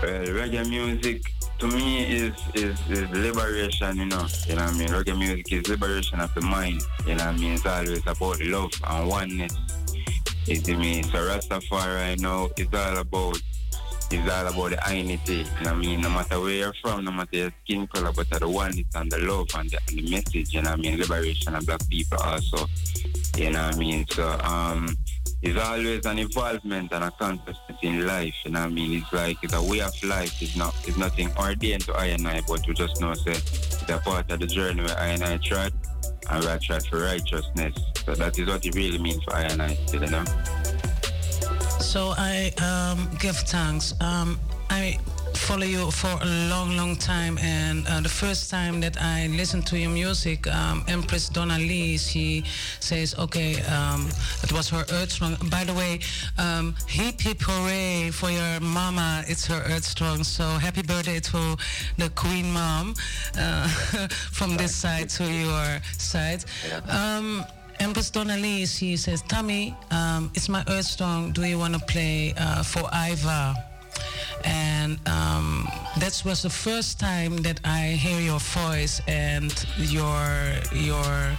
S21: Well, reggae music to me is, is is liberation, you know. You know what I mean? Reggae music is liberation of the mind. You know what I mean? It's always about love and oneness. You see me? So Rastafari, you know, it's all about it's all about the unity. You know what I mean? No matter where you're from, no matter your skin color, but the oneness and the love and the, and the message, you know I mean? Liberation of black people also. You know what I mean? So um it's always an involvement and a consciousness in life. You know I mean? It's like it's a way of life. It's not it's nothing ordained to I and I, but we just know say it's a part of the journey where I and I tried and we are tried for righteousness. So that is what it really means for I and I you know.
S7: So I um, give thanks. Um, I follow you for a long, long time, and uh, the first time that I listened to your music, um, Empress Donna Lee, she says, "Okay, um, it was her Earth Strong." By the way, um, hip hip hooray for your mama! It's her Earth Strong. So happy birthday to the Queen Mom uh, from this side to your side. Um, Empress Donna Lee, she says, Tommy, um, it's my Earth song. Do you want to play uh, for Iva? And um, that was the first time that I hear your voice and your your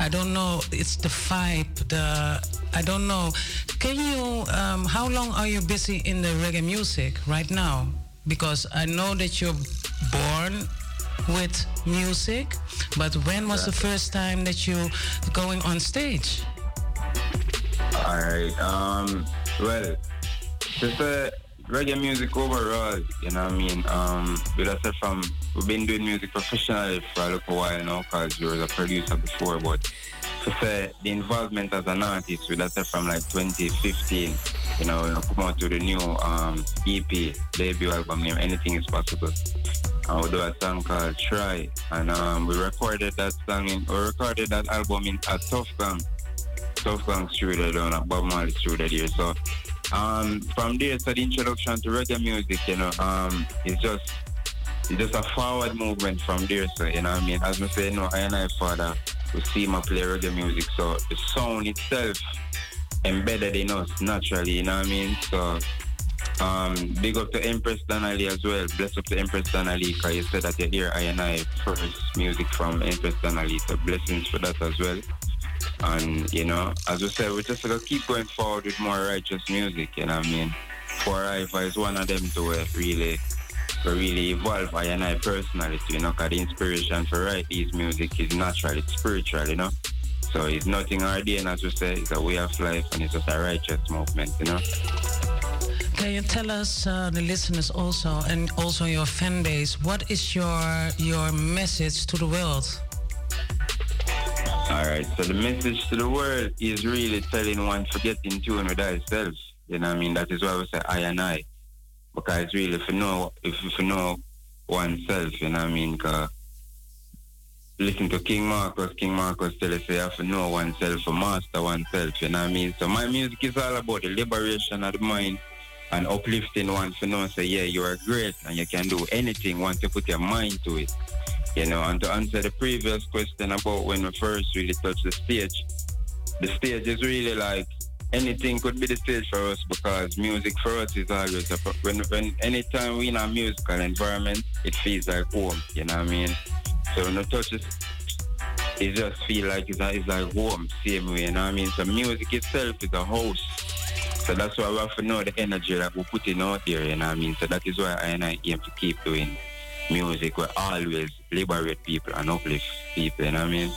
S7: I don't know it's the vibe the I don't know can you um, how long are you busy in the reggae music right now because I know that you're born with music but when was the first time that you going on stage
S21: All right. Um. Well, just uh, reggae music overall. You know what I mean? Um. But I said from we've been doing music professionally for a little while now, cause you were a producer before. But to say the involvement as an artist, we that's from like 2015. You know, know, come out to the new um EP debut album name. Anything is possible. And we do a song called Try, and um, we recorded that song in, we recorded that album in a Tuff Gong. Tuff Gong studio down at Bob Marley studio there. So um, from there, so the introduction to reggae music, you know, um, it's just it's just a forward movement from there. So you know, what I mean, as I say, know, I and I father, we see my play reggae music, so the sound itself embedded in us naturally. You know what I mean? So. Um, big up to Empress Donnelly as well. Bless up to Empress Donnelly because you said that you hear I and I first music from Empress Donnelly. So blessings for that as well. And, you know, as we said, we're just gotta keep going forward with more righteous music, you know what I mean? For Iva is one of them to uh, really, to really evolve I and I personality, you know, because the inspiration for write these music is natural, it's spiritual, you know? So it's nothing ordained, as we say, it's a way of life and it's just a righteous movement, you know?
S7: Can you tell us, uh, the listeners also, and also your fan base, what is your your message to the world?
S21: All right. So the message to the world is really telling one to get in tune with ourselves. You know what I mean? That is why we say I and I. Because really, if you know, if you know oneself, you know what I mean? 'Cause listen to King Marcus. King Marcus tell us you have to know oneself, to master oneself. You know what I mean? So my music is all about the liberation of the mind and uplifting one to know, say, yeah, you are great and you can do anything once you put your mind to it. You know, and to answer the previous question about when we first really touched the stage, the stage is really like anything could be the stage for us because music for us is always a, when when anytime we in a musical environment, it feels like home. You know what I mean? So when you touch it, just feel like it's, it's like home, same way. You know what I mean? So music itself is a house. So that's why we have to know the energy that we put in out there, you know what I mean? So that is why I and I aim to keep doing music where always liberate people and uplift people, you know what I mean?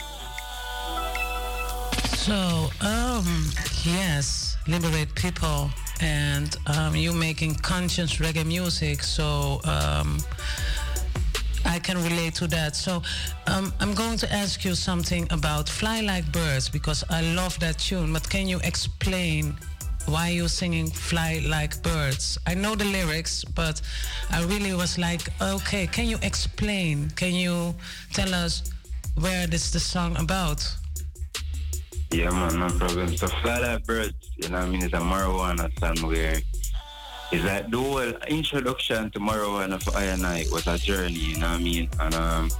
S7: So, um, yes, liberate people, and um, you making conscious reggae music. So, um, I can relate to that. So, um, I'm going to ask you something about "Fly Like Birds" because I love that tune. But can you explain why you're singing "Fly Like Birds"? I know the lyrics, but I really was like, okay, can you explain? Can you tell us where this the song about?
S21: Yeah, man, no problem. So Fly Like you know what I mean, it's a marijuana song where it's like the whole introduction to marijuana for I and I was a journey, you know what I mean? And um,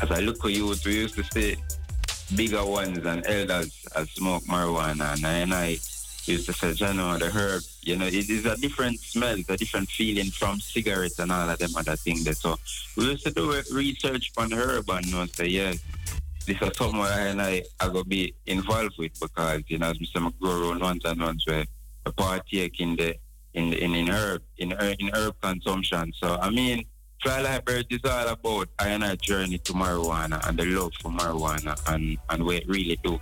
S21: as I look at you, we used to say bigger ones and elders as smoke marijuana, and I and I used to say, Jano, the herb, you know, it is a different smell, it's a different feeling from cigarettes and all of them other things. So we used to do research on herb and you know, say, yeah, this is something I and I I gonna be involved with because you know as Mr. McGraw once and once where I partake in the in in, in herb in in herb consumption. So I mean Fly Bird is all about I and I journey to marijuana and the love for marijuana and, and what it really do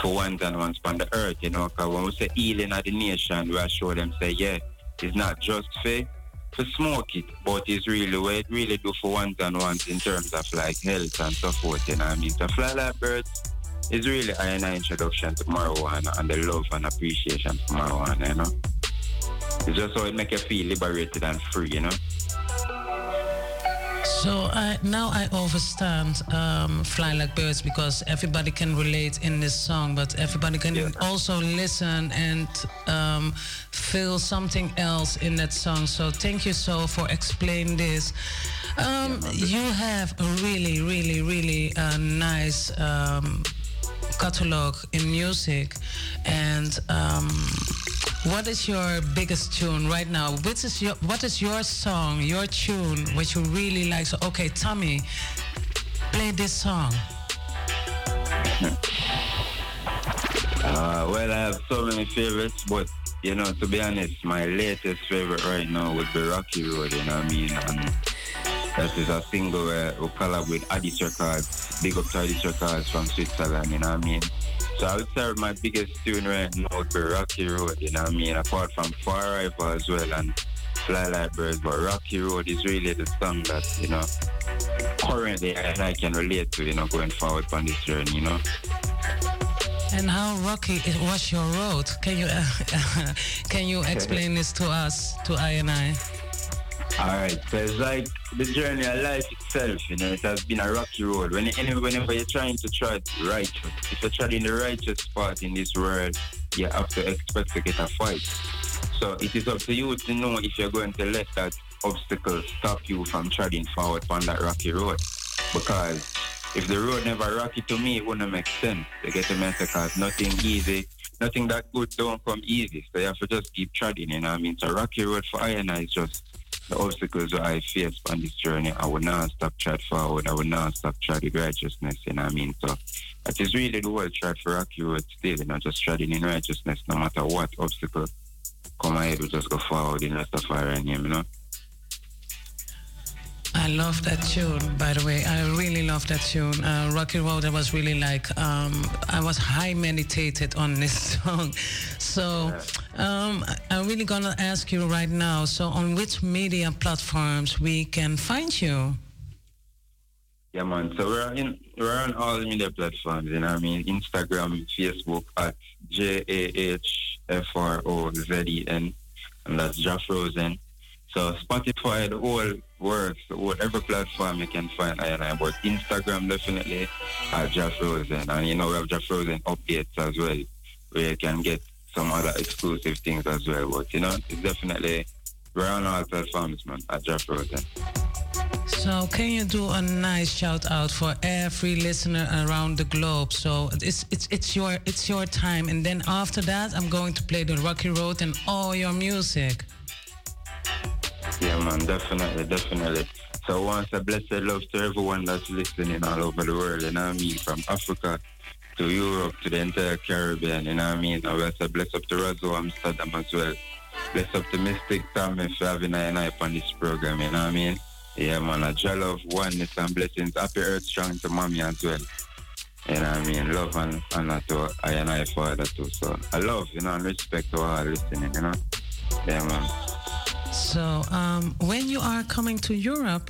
S21: for ones and ones on the earth, you know, because when we say healing of the nation, we are show them say, yeah, it's not just for for smoke it, but it's really what it really do for ones and ones in terms of like health and so forth, you know I mean? So Fly Like Birds is really I and introduction to marijuana and the love and appreciation for marijuana, you know. It's just how it make you feel liberated and free, you know.
S7: So I, now I understand um, "Fly Like Birds" because everybody can relate in this song, but everybody can also listen and um, feel something else in that song. So thank you so for explaining this. Um, you have a really, really, really uh, nice um, catalog in music, and. Um, what is your biggest tune right now? which is your what is your song, your tune, which you really like? So okay, Tommy, play this song.
S21: Uh, well, I have so many favorites, but you know, to be honest, my latest favorite right now would be Rocky Road. You know what I mean? And that is a single where we collab with Addis Records, big up to Addis Records from Switzerland. You know what I mean? So I would say my biggest tune right now would be Rocky Road. You know what I mean? Apart from Far Rival as well and Fly Like Birds, but Rocky Road is really the song that you know currently I, I can relate to. You know, going forward on this journey. You know.
S7: And how rocky it was your road? Can you uh, can you explain this to us, to I and I?
S21: Alright, so it's like the journey of life itself, you know, it has been a rocky road. When whenever you're trying to tread righteous, if you're treading the righteous path in this world, you have to expect to get a fight. So it is up to you to know if you're going to let that obstacle stop you from treading forward on that rocky road. Because if the road never rocky to me, it wouldn't make sense. You get the message because nothing easy, nothing that good don't come easy. So you have to just keep treading, you know I mean? So rocky road for I and I is just the obstacles I face on this journey, I will not stop tread forward. I will not stop with righteousness, you know what I mean? So that is really the whole tread for Rocky Road still, you know, just treading in righteousness no matter what obstacle come ahead, we just go forward in Rastafari and him, you know?
S7: I love that tune, by the way. I really love that tune. Uh, Rocky Road, I was really like, um, I was high meditated on this song. So um, I'm really gonna ask you right now. So on which media platforms we can find you?
S21: Yeah, man. So we're in we're on all the media platforms, you know what I mean? Instagram, Facebook at J A H F R O Z E N, and that's Jah Frozen. So Spotify, the whole works, every platform you can find I and I, but Instagram definitely at Jah Frozen, and you know we have Jah Frozen updates as well, where you can get some other exclusive things as well. But you know, it's definitely we're on all platforms, man, at Jah Frozen.
S7: So can you do a nice shout out for every listener around the globe? So it's it's it's your it's your time, and then after that, I'm going to play the Rocky Road and all your music.
S21: Yeah, man, definitely, definitely. So once a blessed love to everyone that's listening all over the world, you know what I mean? From Africa to Europe, to the entire Caribbean, you know what I mean? I will say bless up to Razo Amsterdam as well. Bless up to Mystic Thomas for having and I on this program, you know what I mean? Yeah, man, I just love oneness and blessings. Happy Earth Strong to mommy as well. You know what I mean? Love and honor to I and I father too. So I love, you know, and respect to all listening, you know? Yeah, man.
S7: So, um, when you are coming to Europe,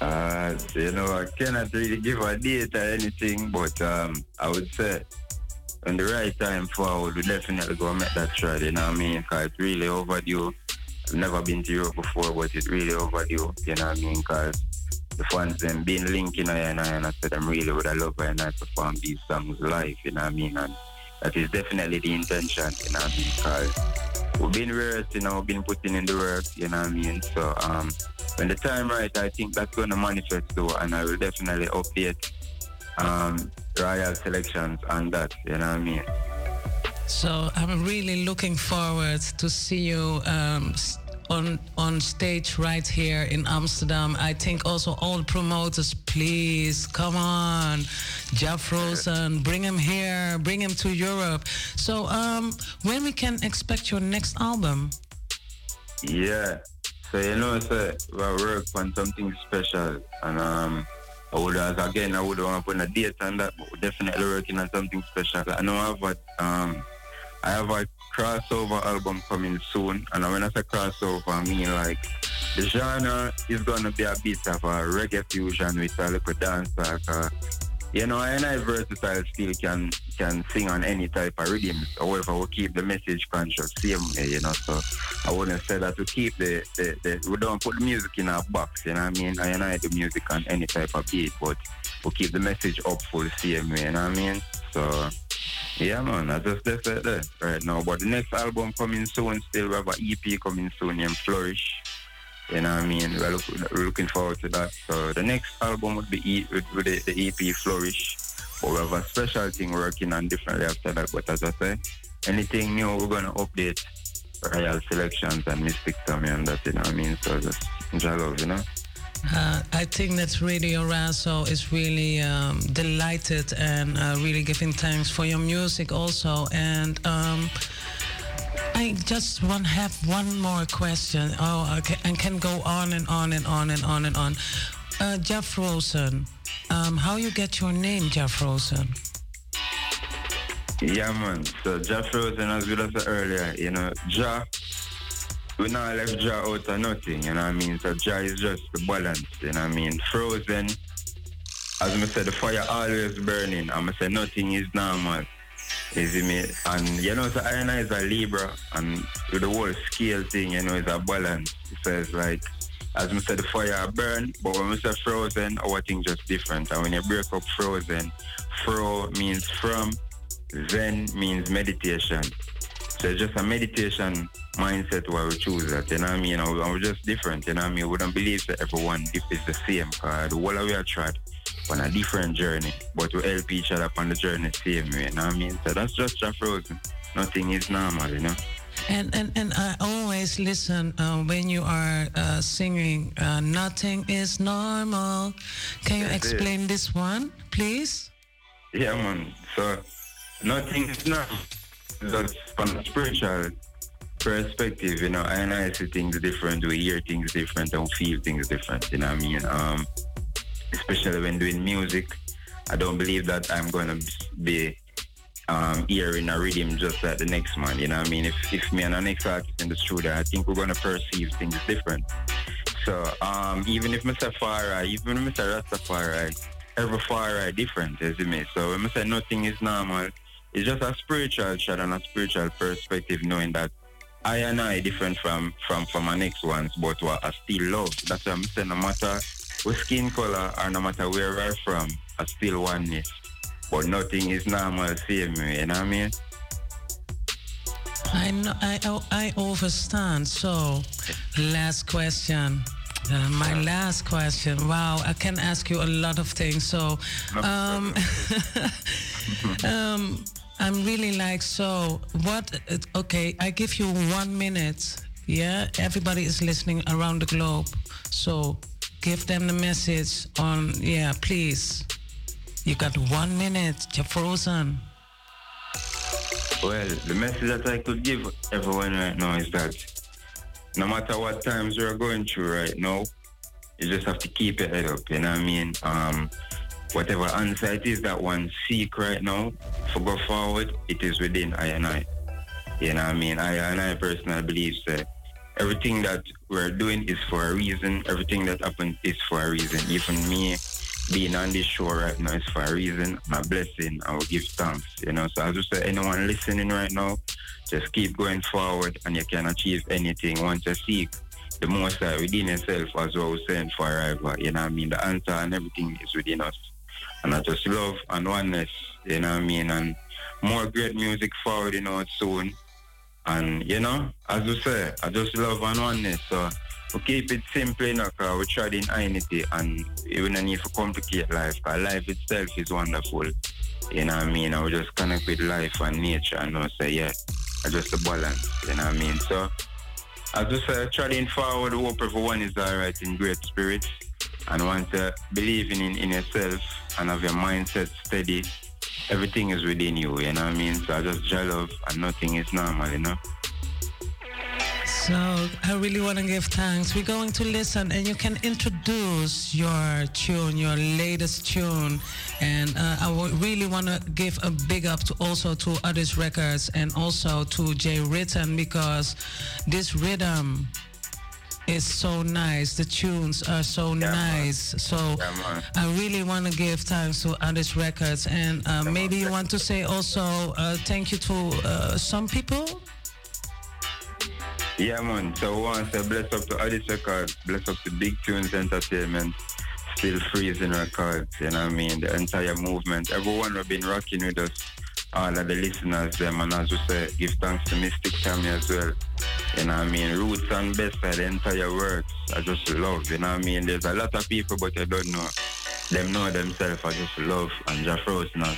S21: Uh, you know, I cannot really give a date or anything, but um, I would say when the right time forward, we definitely go make that try, you know what I mean? Because it's really overdue. I've never been to Europe before, but it's really overdue, you know what I mean? Because the fans them being linking I and I, and I said I'm really would I love and I perform these songs live, you know what I mean? And that is definitely the intention, you know? Because we've been rehearsed, you know, we've been putting in the work, you know what I mean? So um, when the time right, I think that's going to manifest too, and I will definitely update um, royal selections on that, you know what I mean?
S7: so I'm really looking forward to see you um, on on stage right here in Amsterdam. I think also all promoters, please come on, Jah Frozen, bring him here, bring him to Europe. So um, when we can expect your next album?
S21: Yeah. So you know, so we work on something special, and um, I would as again, I would want to put a date on that, but we're definitely working on something special. I know I have a um, I have a crossover album coming soon, and when I say crossover, I mean like the genre is gonna be a bit of a reggae fusion with a little dance like. Uh, you know, and I versatile still can can sing on any type of rhythms. However, we keep the message conscious same way, you know. So I wouldn't say that we keep the, the, the we don't put music in a box, you know I mean? I and I do music on any type of beat, but we keep the message up full same way, you know what I mean? So yeah man, I just left it there right now. But the next album coming soon still we have an EP coming soon named Flourish. You know what I mean? We're, look, we're looking forward to that. So the next album would be e, the, the EP Flourish. But we have a special thing working on differently after that. But as I say, anything new, we're gonna update Royal Selections and Mistic Tommy and that. You know what I mean? So just enjoy love, you know.
S7: Uh, I think that Radio Razo is really um, delighted and uh, really giving thanks for your music also. And um, I just want have one more question. Oh, okay, and can go on and on and on and on and on. Uh, Jah Frozen, um, how you get your name, Jah Frozen?
S21: Yeah, man. So Jah Frozen, as we said earlier, you know, Jah, we not left Jah out of nothing, you know what I mean? So Jah is just the balance, you know what I mean? Frozen, as I said, the fire always burning. I'm say nothing is normal. Is see me? And you know, so I and I is a Libra, and with the whole scale thing, you know, it's a balance. So it's like, as I said, the fire burn, but when we say frozen, our thing just different. And when you break up frozen, fro means from, zen means meditation. So it's just a meditation mindset where we choose that, you know what I mean? And we- and we're just different, you know what I mean? We don't believe that everyone is the same, because the whole of we are tried on a different journey, but we help each other on the journey same way, you know what I mean? So that's just a frozen. Nothing is normal, you know?
S7: And and and I always listen uh, when you are uh, singing. Uh, Nothing is normal. Can you
S21: That's it.
S7: explain this one, please?
S21: Yeah, man. So nothing is not just from a spiritual perspective, you know, I and I see things different, we hear things different and feel things different, you know I mean? Um, especially when doing music. I don't believe that I'm gonna be um, hearing a rhythm just like the next man, you know I mean? If, if me and the next artist in the studio, I think we're gonna perceive things different. So um, even if Mr. Farah, even if Mr. Rastafari, every Farah different, you see me? So when I say nothing is normal, it's just a spiritual shot and a spiritual perspective, knowing that I and I different from from from my next ones, but what I still love. That's what I'm saying. No matter what skin color or no matter where we're from, I still oneness. But nothing is normal same way, you know what I mean?
S7: I know, I I I understand. So, last question. Uh, my last question. Wow, I can ask you a lot of things. So, um, um, I'm really like so. What? Okay, I give you one minute. Yeah, everybody is listening around the globe. So, give them the message on. Yeah, please. You got one minute. You're frozen.
S21: Well, the message that I could give everyone right now is that no matter what times we're going through right now, you just have to keep your head up, you know what I mean? Um, whatever answer is that one seek right now for go forward, it is within I and I. You know what I mean? I and I personally believe that everything that we're doing is for a reason. Everything that happens is for a reason. Even me being on this show right now is for a reason. My blessing, I will give thanks. You know, so I say, anyone listening right now, just keep going forward and you can achieve anything once you seek the most uh, within yourself as well saying forever. You know what I mean? The answer and everything is within us. And I just love and oneness, you know what I mean? And more great music forward, you know, soon. And, you know, as you say, I just love and oneness. So we keep it simple, you know, because we try in unity and even don't need to complicate life, because life itself is wonderful. You know what I mean? I will just connect with life and nature and I say, yeah, I just a balance, you know what I mean? So, as I say, treading forward, hope everyone is alright in great spirits and want to believing in, in yourself and have your mindset steady. Everything is within you, you know what I mean? So I just gel love and nothing is normal, you know?
S7: So I really want to give thanks. We're going to listen, and you can introduce your tune, your latest tune. And uh, I really want to give a big up to also to Addis Records and also to Jay Ritten because this rhythm is so nice. The tunes are so nice. So I really want to give thanks to Addis Records. And uh, maybe you want to say also uh, thank you to uh, some people.
S21: Yeah, man. So once I bless up to Addis Records, bless up to Big Tunes Entertainment, Still Freezing Records, you know what I mean? The entire movement. Everyone have been rocking with us, all of the listeners, them, and as we say, give thanks to Mystic Tammy as well. You know what I mean? Roots and best of the entire works. I just love, you know what I mean? There's a lot of people, but I don't know. Them know themselves, I just love. And Jeff Rose now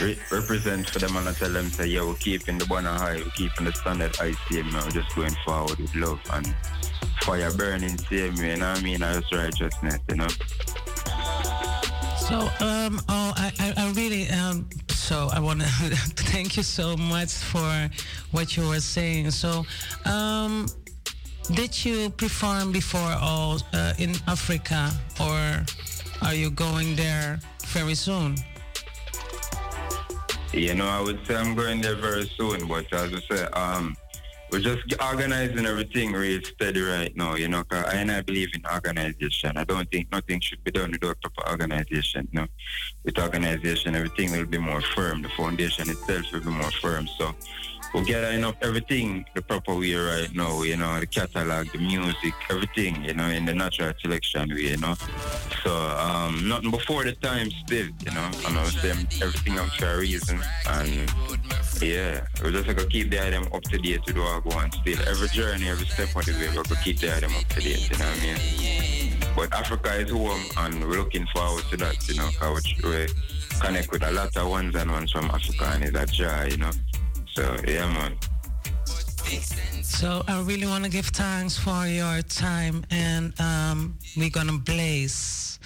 S21: re- represent for them and I tell them, say, yeah, we're keeping the banner high, we're keeping the standard high, same, we're just going forward with love and fire burning, same you know what I mean? I just righteousness, you know?
S7: So, um, oh, I, I, I really, um, so I want to thank you so much for what you were saying. So, um, did you perform before all uh, in Africa, or are you going there very soon?
S21: You know, I would say I'm going there very soon, but as I say, um, we're just organizing everything real steady right now, you know, 'cause I and I believe in organization. I don't think nothing should be done without proper organization, you know. With organization, everything will be more firm. The foundation itself will be more firm. So we're gathering up everything the proper way right now, you know, the catalog, the music, everything, you know, in the natural selection way, you know. So um, nothing before the time still, you know, and I was saying everything for a reason. And yeah, we just to keep the item up to date with what go on still. Every journey, every step of the way, we have to keep the item up to date, you know what I mean? But Africa is home and we're looking forward to that, you know, because we connect with a lot of ones and ones from Africa and it's a joy, you know. So yeah, man.
S7: So I really want to give thanks for your time, and um, we're gonna blaze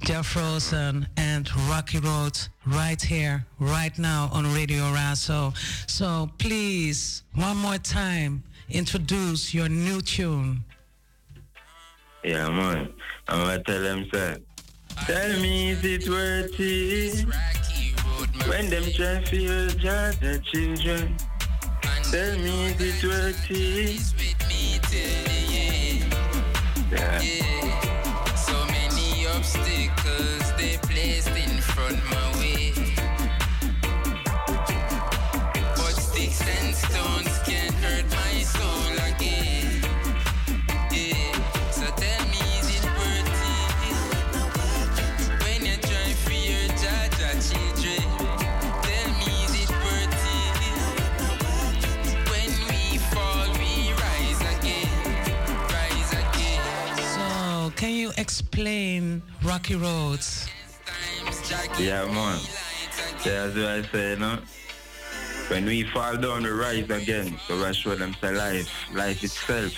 S7: Jah Frozen and Rocky Road right here, right now on Radio Razo. So please, one more time, introduce your new tune.
S21: Yeah, man. I'm gonna tell them, sir. Tell me, is it worth it? When them try to feel just the children. Tell me, is it worth it? Yeah.
S6: So many obstacles they placed in front my
S7: can you explain Rocky Roads?
S21: Yeah, man. Yeah, that's what I say, you know. When we fall down, we rise again. So I show them say life, life itself,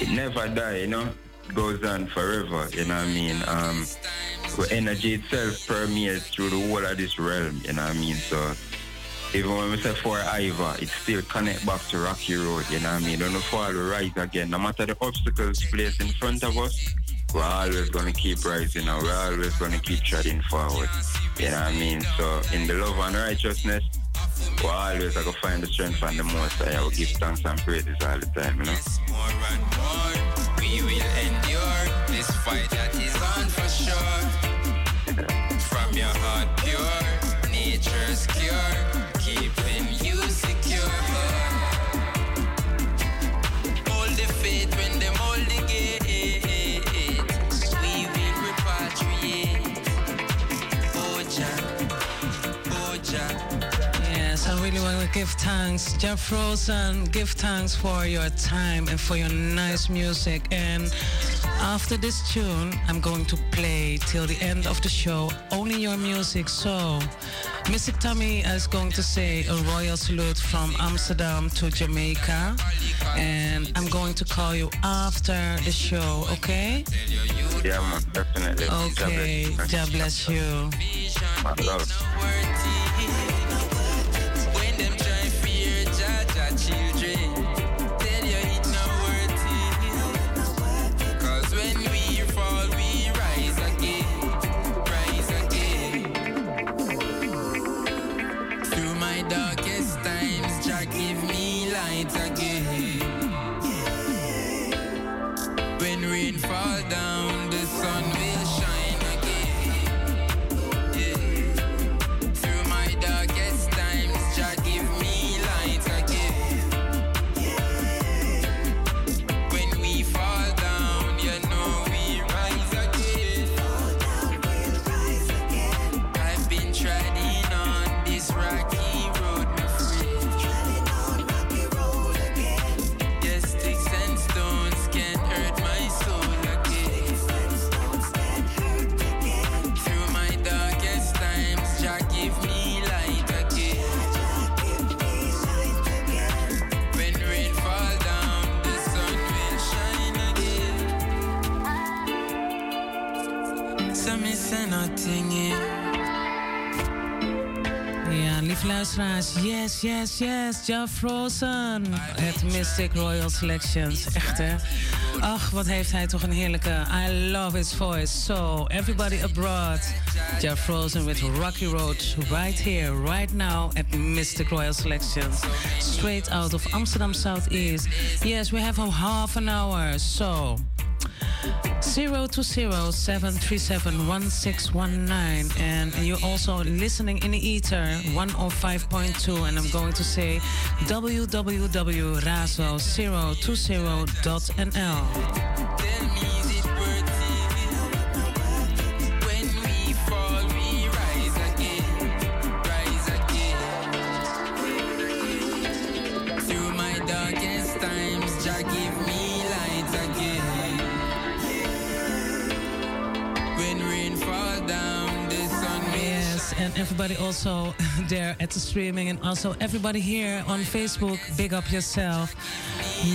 S21: it never die, you know. It goes on forever, you know what I mean? Um, energy itself permeates through the whole of this realm, you know what I mean? So even when we say for Iva, it still connect back to Rocky Road, you know what I mean? Don't fall we rise again. No matter the obstacles placed in front of us, we're always gonna keep rising and we're always gonna keep treading forward. You know what I mean? So in the love and righteousness, we're always gonna find the strength and the most. I will give thanks and praises all the time, you know?
S6: more and more. We will endure this fight that is on for sure. From your heart pure, nature's cure,
S7: give thanks. Jah Frozen, give thanks for your time and for your nice music. And after this tune, I'm going to play till the end of the show only your music. So, Mistic Tommy is going to say a royal salute from Amsterdam to Jamaica. And I'm going to call you after the show, okay?
S21: Yeah, man, definitely.
S7: Okay, God bless you.
S21: My love.
S6: Yes,
S7: yes, yes. Ja, Frozen. Het Mystic Royal Selections. Echt, hè? Ach, wat heeft hij toch een heerlijke... I love his voice. So, everybody abroad. Ja, Frozen with Rocky Road. Right here, right now at Mystic Royal Selections. Straight out of Amsterdam Southeast. Yes, we have a half an hour. So... 020-737-1619 and you're also listening in the ether 105.2 and I'm going to say www.razo020.nl and everybody also there at the streaming, and also everybody here on Facebook. Big up yourself.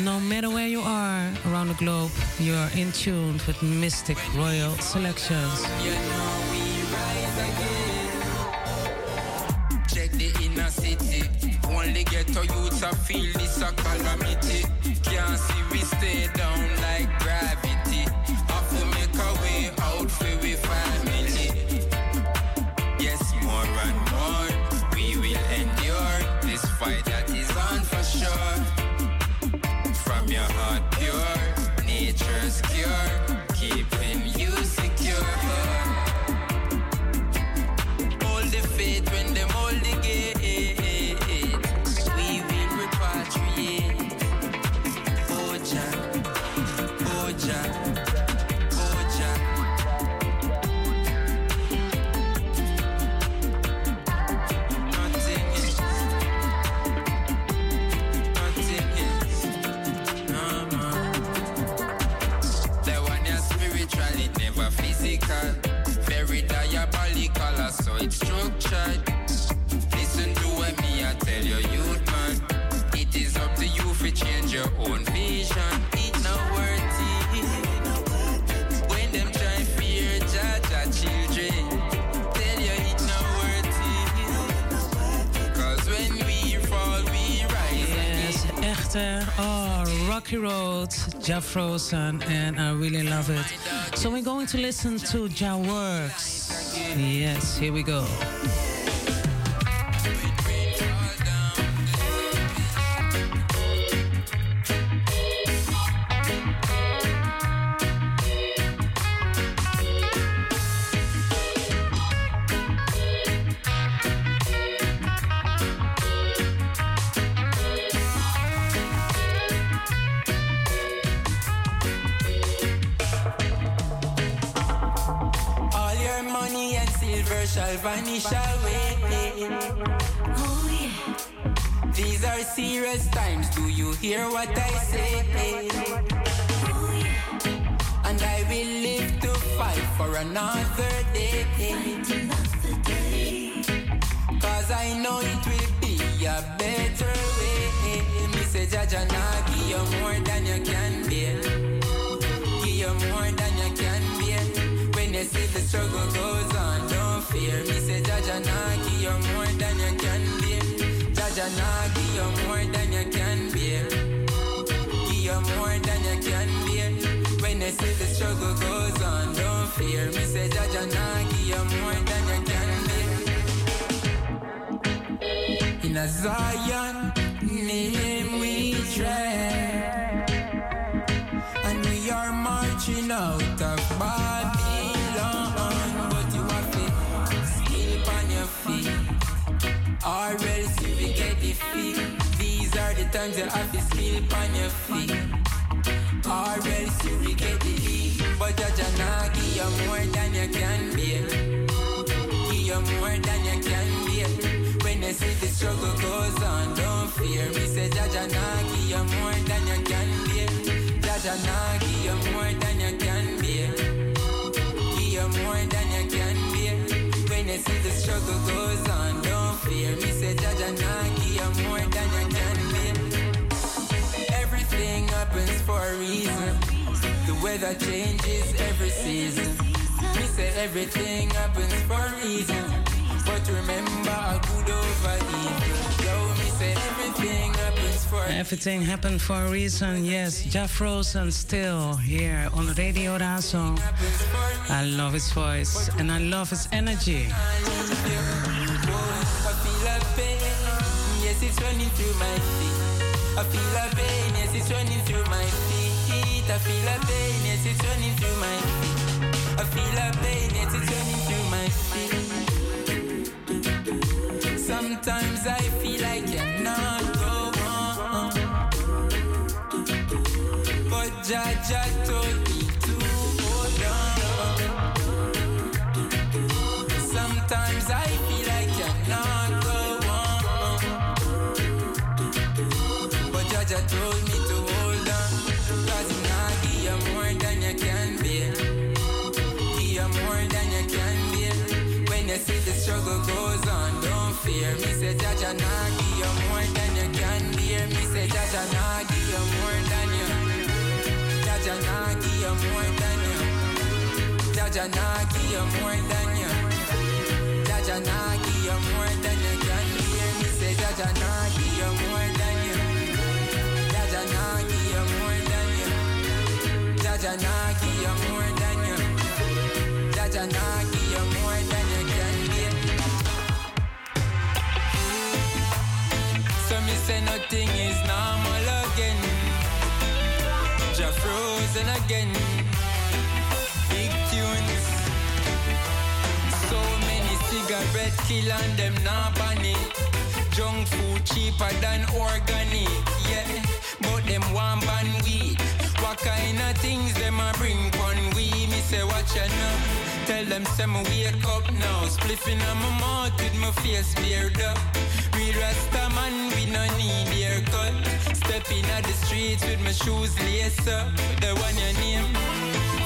S7: No matter where you are around the globe, you're in tune with Mistic Royal Selections.
S6: A feel this a calamity. Can't see we stay down like gravity. Fight
S7: Rocky Road, Jah Frozen, and I really love it. So we're going to listen to Jah Works. Yes, here we go.
S6: Hear what I say? Oh. And I will live to fight for another day. Cause I know it will be a better way. Me say Jaja nah give you more than you can bear. Give you more than you can bear. When you see the struggle goes on, don't fear. Me say Jaja nah give you more than you can bear. Nah give you more than you can bear. Give you more than you can bear. When you see the struggle goes on, don't fear. Me say Jaja nah give you more than you can bear. In a Zion These are the times you have to skill on your feet, or else you will get defeat. But Jaja nah give you more than you can bear. Give you more than you can bear. When you see the struggle goes on, don't fear. Me say Jaja nah give you more than you can bear. Jaja nah give you more than you can bear. You see the struggle goes on, don't fear. Me say Jaja give you more than you can bear. Everything happens for a reason. The weather changes every season. Me say everything happens for a reason. But remember, good over evil. Yo, me say everything happens
S7: Everything happened for a reason. Yes, Jah Frozen still here on Radio Razo. I love his voice and I love his energy.
S6: I feel a pain, yes, it's running through my feet. I feel a pain, yes, it's running through my feet. I feel a pain, yes, it's running through my feet. I feel a pain, yes, it's running through my feet. Sometimes I feel I cannot go Jaja told me to. Sometimes I feel I cannot go on. But Jaja told me to hold on. Cause more than you can bear. More than you can bear. When you see the struggle goes on, don't fear. Me say Jaja nah give you more than you can bear. Me say Jaja nah give you more than you. Jaja give you can bear. Me say give you can bear. So me say nothing is normal again. Frozen again. Big tunes. So many cigarette kill and them not it. Junk food cheaper than organic. Yeah, but them want ban weed. What kind of things them a bring pon we? Me say watch ya now. Tell them say me wake up now. Spliffing on my mouth with my face beard up. We rasta man, we no need haircut. Stepping at the streets with my shoes lace up. The one you name,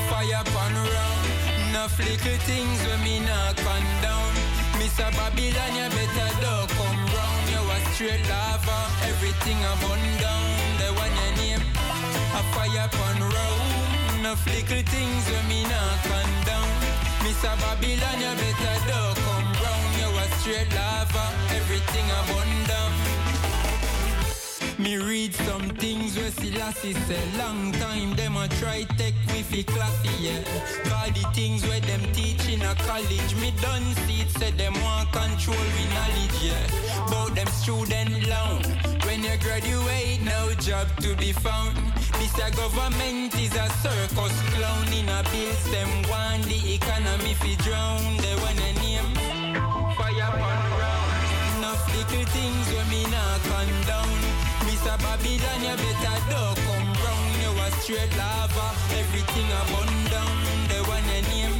S6: fire pan round. Enough little things when me not condone. Mr. Babylon, you better don't come round. You a straight lava, everything a burn down. The one you name, a fire pan round. Enough little things when me not condone. Mr. Babylon, you better don't come round. You a straight lava, everything a burn down. Me read Some things we see lassie say long time them a try take we fi classy yeah. Cause the things where them teach in a college me done see it say them want control we knowledge yeah. About them student loan when you graduate no job to be found. This a government is a circus clown in a bills them want the economy fi drown. They wanna name fire ground. Enough little things when me straight lava, everything a burn down. They wanna name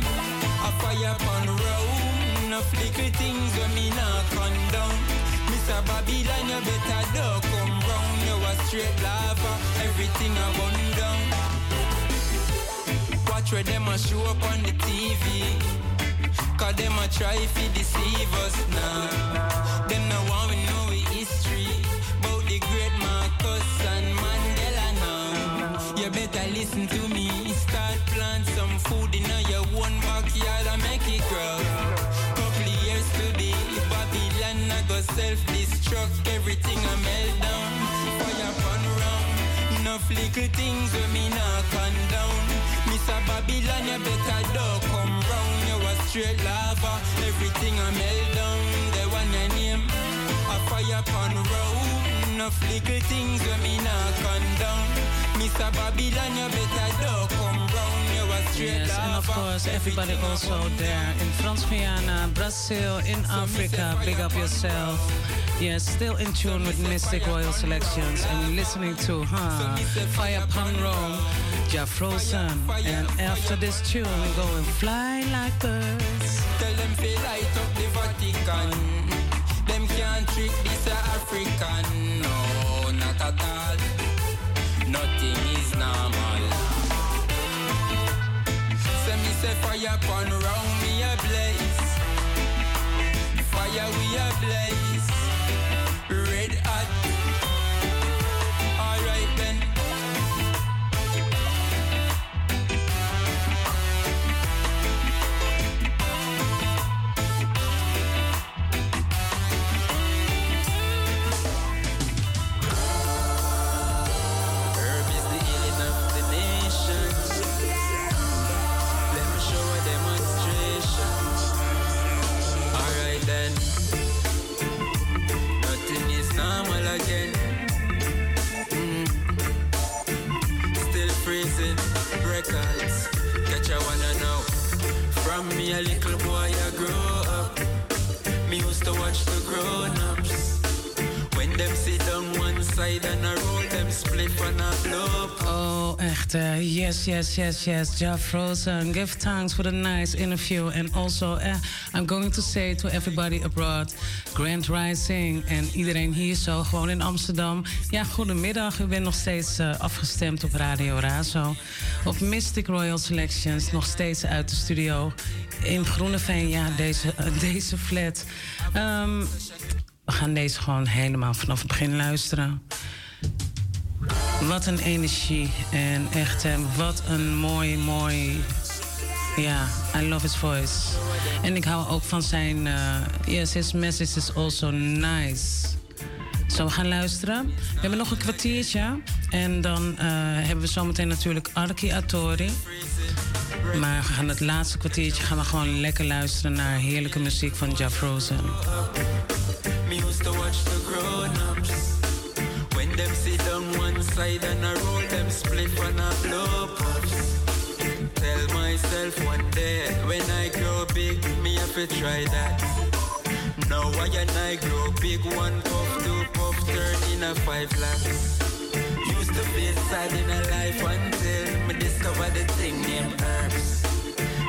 S6: a fire upon road. Enough little things when me nah condone. Mr. Babylon, you better don't come round. You a straight lava, everything a burn down. Watch where them a show up on the TV. Cause them a try fi deceive us now. Them no want we know we history. About the great You better listen to me. Start plant some food in your own backyard and make it grow. Couple years to be Babylon I go self-destruct. Everything I melt down. Fire upon round. Enough little things with me not condone. Mr. Babylon, you better don't come round. You a straight lava. Everything I melt down. Enough little things with me not condone. Mr. Babylon, you better don't come round. You a straight
S7: Yes, and of course, everybody also there in France Guyana, uh, Brazil, in Africa. Big up yourself. Yes, still in tune with Mistic Royal Selections and listening to huh, Fire Pan Rome, Jah Frozen. And after this tune, we go and fly like birds.
S6: Tell them fi light up the Vatican. Trick this African. No, not at all. Nothing is normal. Say me say fire upon round me a blaze. Fire we a blaze. From me a little boy I grow up. Me used to watch the grown-ups. When them sit down one side and I roll them split on a blow
S7: echt. eh, yes, yes, yes, yes. Ja Frozen. Give thanks for the nice interview. And also, eh, I'm going to say to everybody abroad, Grand Rising. En iedereen hier zo, gewoon in Amsterdam. Ja, goedemiddag. U bent nog steeds eh, afgestemd op Radio Razo. Op Mystic Royal Selections. Nog steeds uit de studio. In Groeneveen, ja, deze, eh, deze flat. Ehm, we gaan deze gewoon helemaal vanaf het begin luisteren. Wat een energie. En echt, hè, wat een mooi, mooi. Ja, I love his voice. En ik hou ook van zijn. eh, yes, his message is also nice. Zo, we gaan luisteren. We hebben nog een kwartiertje. En dan eh, hebben we zometeen natuurlijk Arki Atori. Maar we gaan het laatste kwartiertje gaan we gewoon lekker luisteren naar heerlijke muziek van Ja Frozen.
S6: Them sit down one side and I roll them split when I blow puffs Tell myself one day when I grow big me have to try that. Now I and I grow big one puff, two puff, turn in a five laps. Used to feel sad in a life until me discover the thing named herbs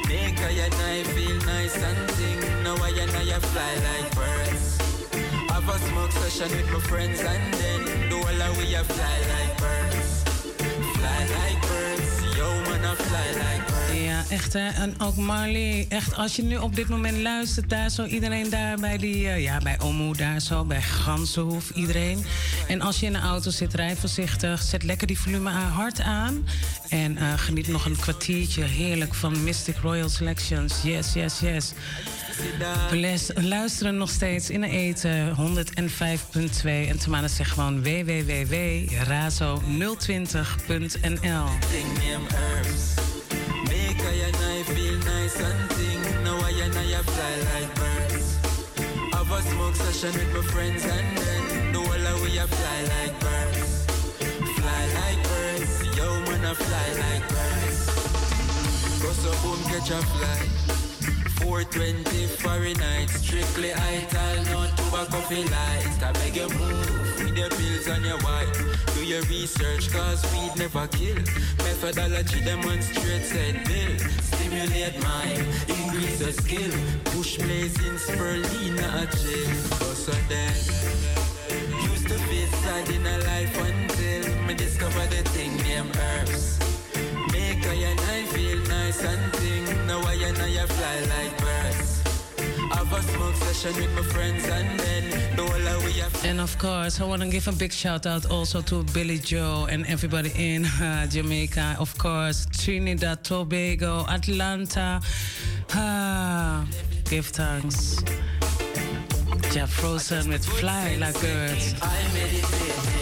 S6: Make I and I feel nice and ting Now I and I fly like birds have a smoke session with my friends and then do all of we a fly like birds. Fly like birds, yo man a fly like birds.
S7: Ja, echt hè. En ook Marley, echt als je nu op dit moment luistert, daar zo iedereen daar bij die, uh, ja, bij Omo daar zo, bij Gansenhoef, iedereen. En als je in de auto zit, rij voorzichtig, zet lekker die volume hard aan. En uh, geniet nog een kwartiertje heerlijk van Mystic Royal Selections. Yes, yes, yes. We luisteren nog steeds in de eten 105.2 en Tamara zegt gewoon www.razo020.nl.
S6: smoke session with my friends and then the whole of we a fly like birds. Boom catch a fly. 420 Fahrenheit, strictly ital, no tobacco feel light. I beg you move with your pills on your white. Do your research, cause weed never kill. Methodology demonstrates said bill. Stimulate mind, increase your skill. Push blazing spirulina a chill. Cause so then, used to be sad in a life until me discover the thing named herbs. Make I and I feel nice and thing. And I fly like birds. Have a smoke session with my friends and then the whole of we have
S7: And of course, I want to give a big shout out also to Billy Joe and everybody in uh, Jamaica. Of course, Trinidad, Tobago, Atlanta. Ah, give thanks. Jah Frozen with Fly Like Birds.
S6: I meditating.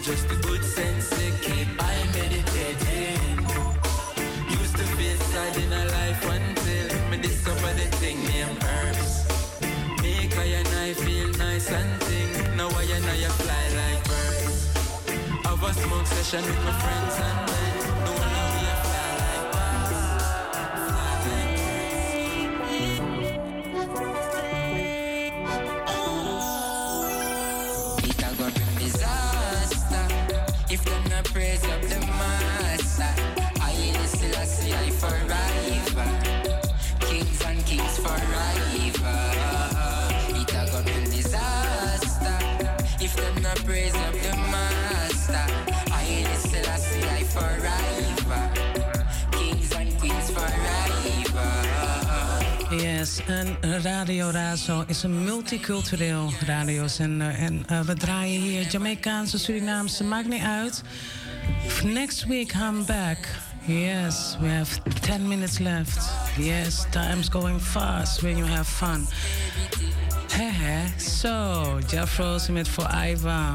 S6: Just a good sense to keep I meditating. Used to be sad in a life until me discover the thing named herbs. Make I and I feel nice and thing. Now I and I fly like birds. Have a smoke session with my friends and
S7: Yes, en Radio Razo is een multicultureel radiozender. En uh, we draaien hier Jamaicaanse, Surinaamse, maakt niet uit. Next week I'm back. Yes, we have 10 minutes left. Yes, time's going fast when you have fun. Hehe, so, Jeff Rose met For Iva.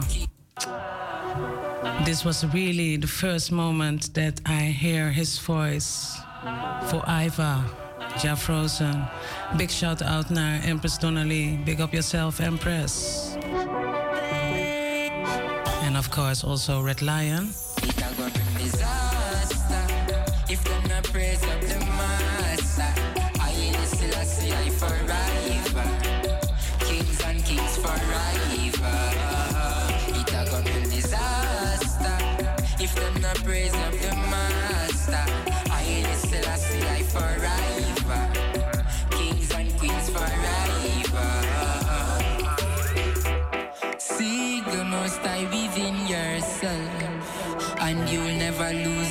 S7: This was really the first moment that I hear his voice. For Iva. Jah Frozen. Big shout out naar Empress Donnelly. Big up yourself, Empress. And of course also Red Lion.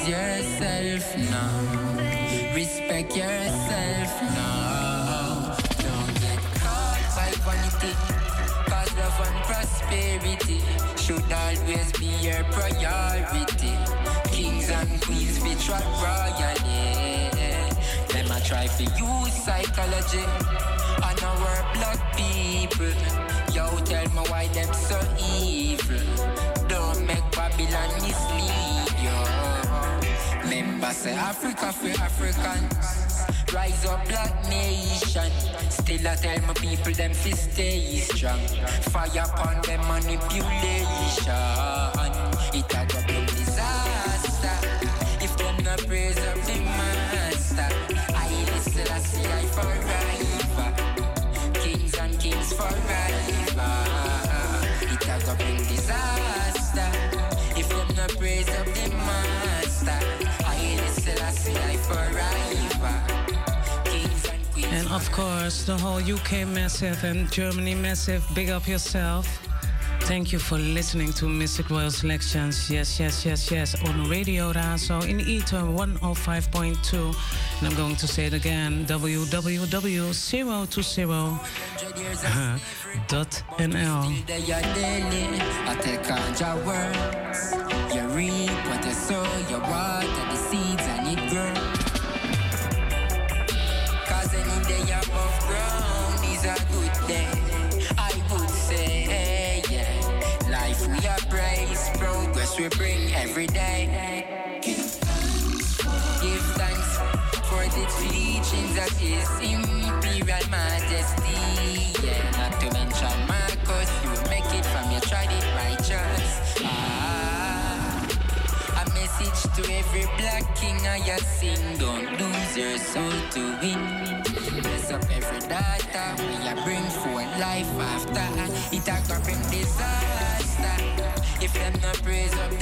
S22: Yourself. No, respect yourself. No, don't get caught by vanity. Cause love and prosperity should always be your priority. Kings and queens be trap royally. Them a try for use psychology on our black people. Yo, tell me why them so evil. Don't make Babylon mislead you. Remember, say Africa for Africans. Rise up, black nation. Still, I tell my people them fi stay strong. Fire upon them manipulation. It a bring disaster if them not praise up the master. I listen, I see I forever.
S7: Of course the whole UK massive and Germany massive. Big up yourself. Thank you for listening to Mistic Royal Selections. Yes, yes, yes, yes. On Radio Razo in Ether 105.2. And I'm going to say it again www.020.nl.
S22: I take on your words. You reap what you sow, you water the seeds we bring every day. Give thanks for the teachings of His Imperial Majesty. Yeah, not to mention Marcus, you make it from your tried it righteous. Ah, a message to every black king I have sing. Don't lose your soul to win. Bless up every daughter. We bring forth life after. It a bring disaster. Them not praise up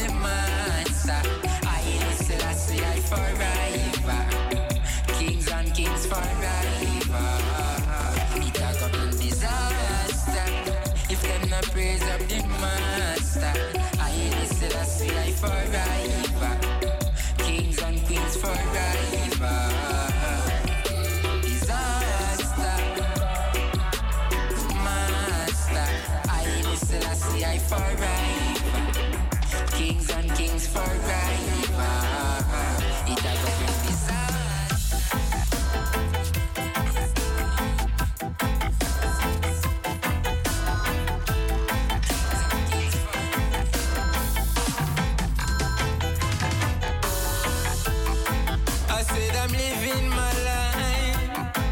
S6: I'm living my life.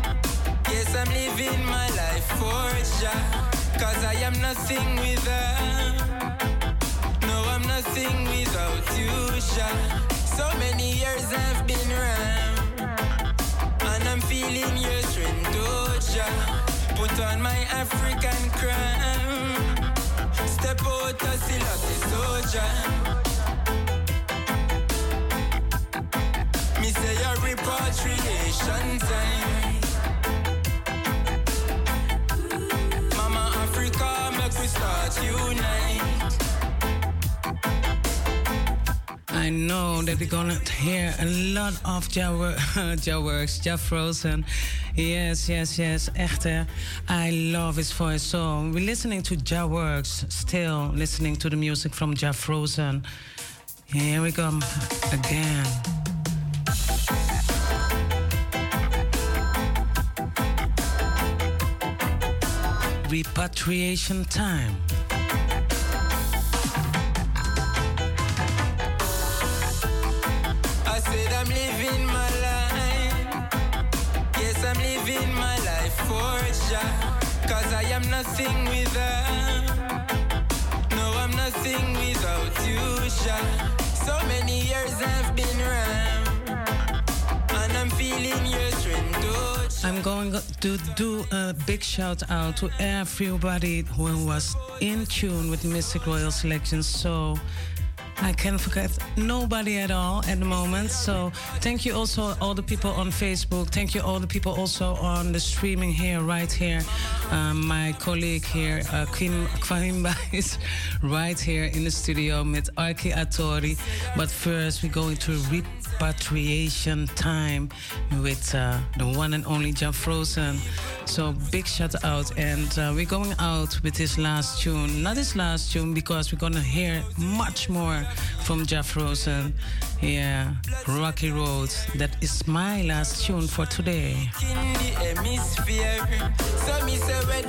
S6: Yes, I'm living my life for Jah. Cause I am nothing without. Nothing without you, Jah. So many years I've been around. And I'm feeling your strength, oh Jah. Put on my African crown. Step out still as soldier. Me say a repatriation time. Mama Africa, make we start unite.
S7: I know that we're gonna hear a lot of Ja Jah Works, Jah Frozen. Yes, yes, yes. Echt. I love his voice so. We're listening to Jah Works, still listening to the music from Jah Frozen. Here we come again. Repatriation time.
S6: I'm living my life for Jah. Cause I am nothing without. No, I'm nothing without you, Jah. So many years I've been around. And I'm feeling your strength, oh
S7: I'm going to do a big shout out to everybody who was in tune with Mistic Royal Selection. So I can forget nobody at all at the moment. So thank you also all the people on Facebook. Thank you all the people also on the streaming here, right here. Um, my colleague here, uh, Kim Kwahimba, is right here in the studio with Arki Atori. But first, we're going to repatriation time with uh, the one and only Jah Frozen. So big shout out, and uh, we're going out with his last tune. Not his last tune because we're gonna hear much more from Jah Frozen. Yeah, Rocky Roads. That is my last tune for today.
S6: in the hemisphere. So me say where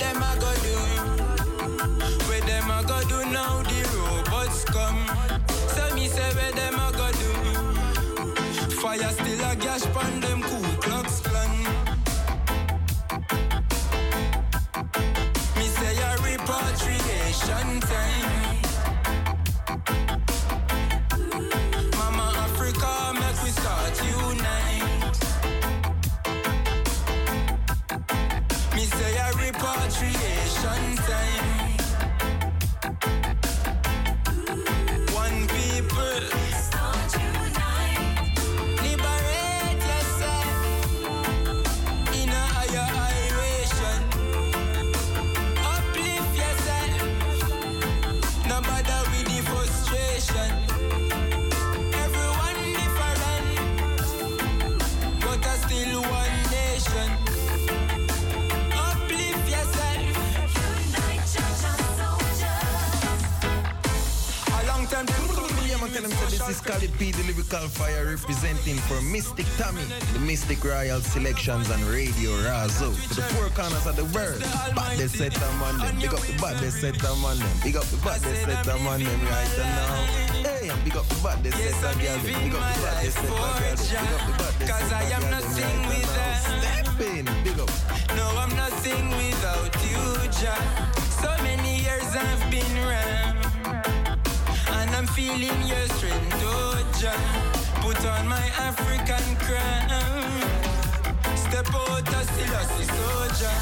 S1: is Khalid P, the lyrical fire, representing for Mistic Tommy, the Mistic Royal Selections and Radio Razo. To the four corners of the world, baddest set of man them. Big up the baddest set of man them. Big up the baddest set of man them right now. Hey, big up the baddest set of girl them. Big up the baddest set of girl them. Big up the baddest set of
S7: Cause I am nothing without.
S1: Step in, big up.
S7: No, I'm nothing without you, Jah. So many years I've been I'm feeling your strength, oh Jah. Put on my African crown, step out as Selassie soldier.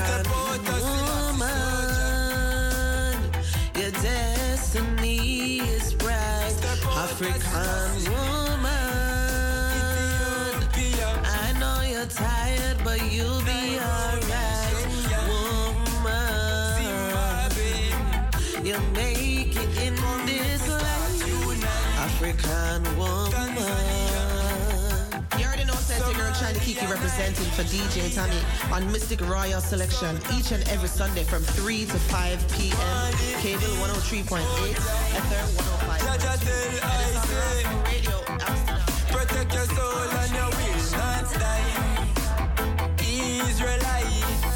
S7: Step out as
S23: woman, your destiny is bright. African woman, I know you're tired, but you'll be
S11: representing for DJ Tommy on Mistic Royal Selection each and every Sunday from 3 to 5 p.m. Cable 103.8, Ether 105. Radio
S7: Protect your soul and your will not die. Israelites,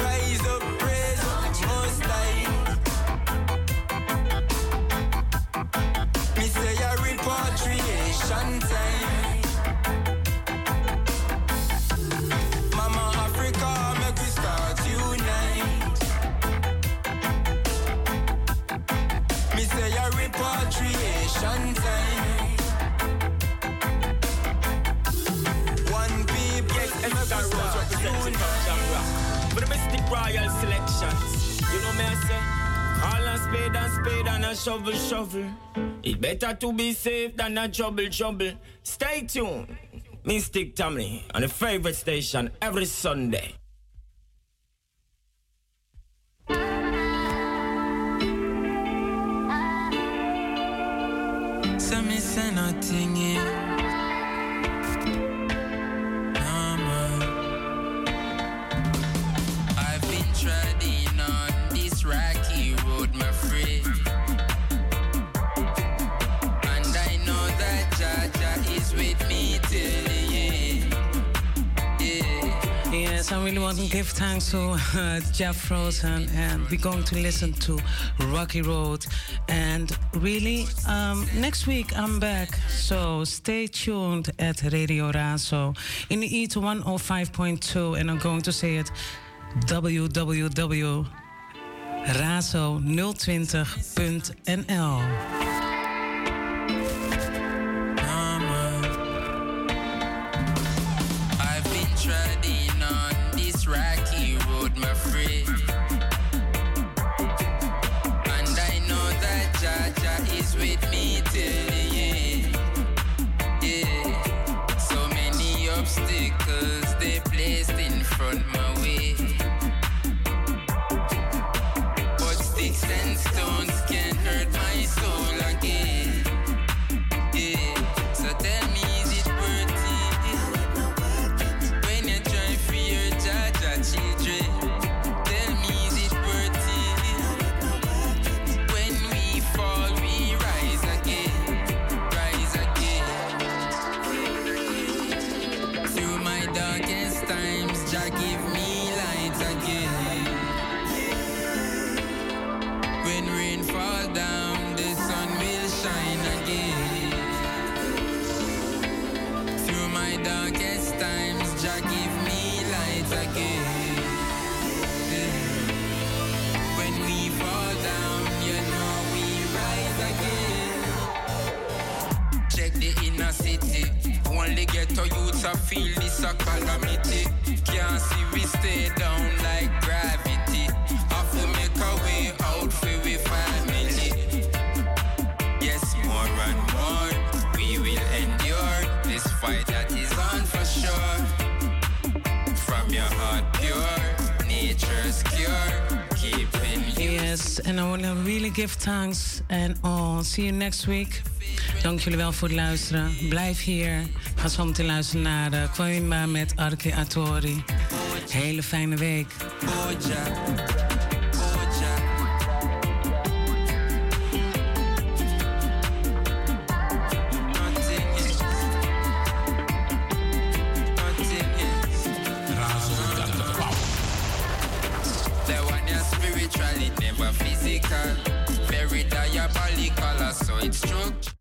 S7: rise up, praise the Most High. Me say a repatriation time.
S10: Spade and a shovel, shovel. It better to be safe than a trouble, trouble. Stay tuned. Mistic Tommy on the favorite station every Sunday.
S7: So me say nothing I
S6: really want to give thanks to uh, Jeff Frozen, and we're going to listen to Rocky Road. And really, um, next week I'm back, so stay tuned at Radio Razo in the E to 105.2, and I'm going to say it www.razo020.nl.
S7: and I
S6: want to really give thanks. And oh, see you next week. Dank jullie wel voor het luisteren. Blijf hier. Ga zo meteen luisteren naar de Kwamba met Arke Atori. Hele fijne week. Physical. Very diabolical, so it's true.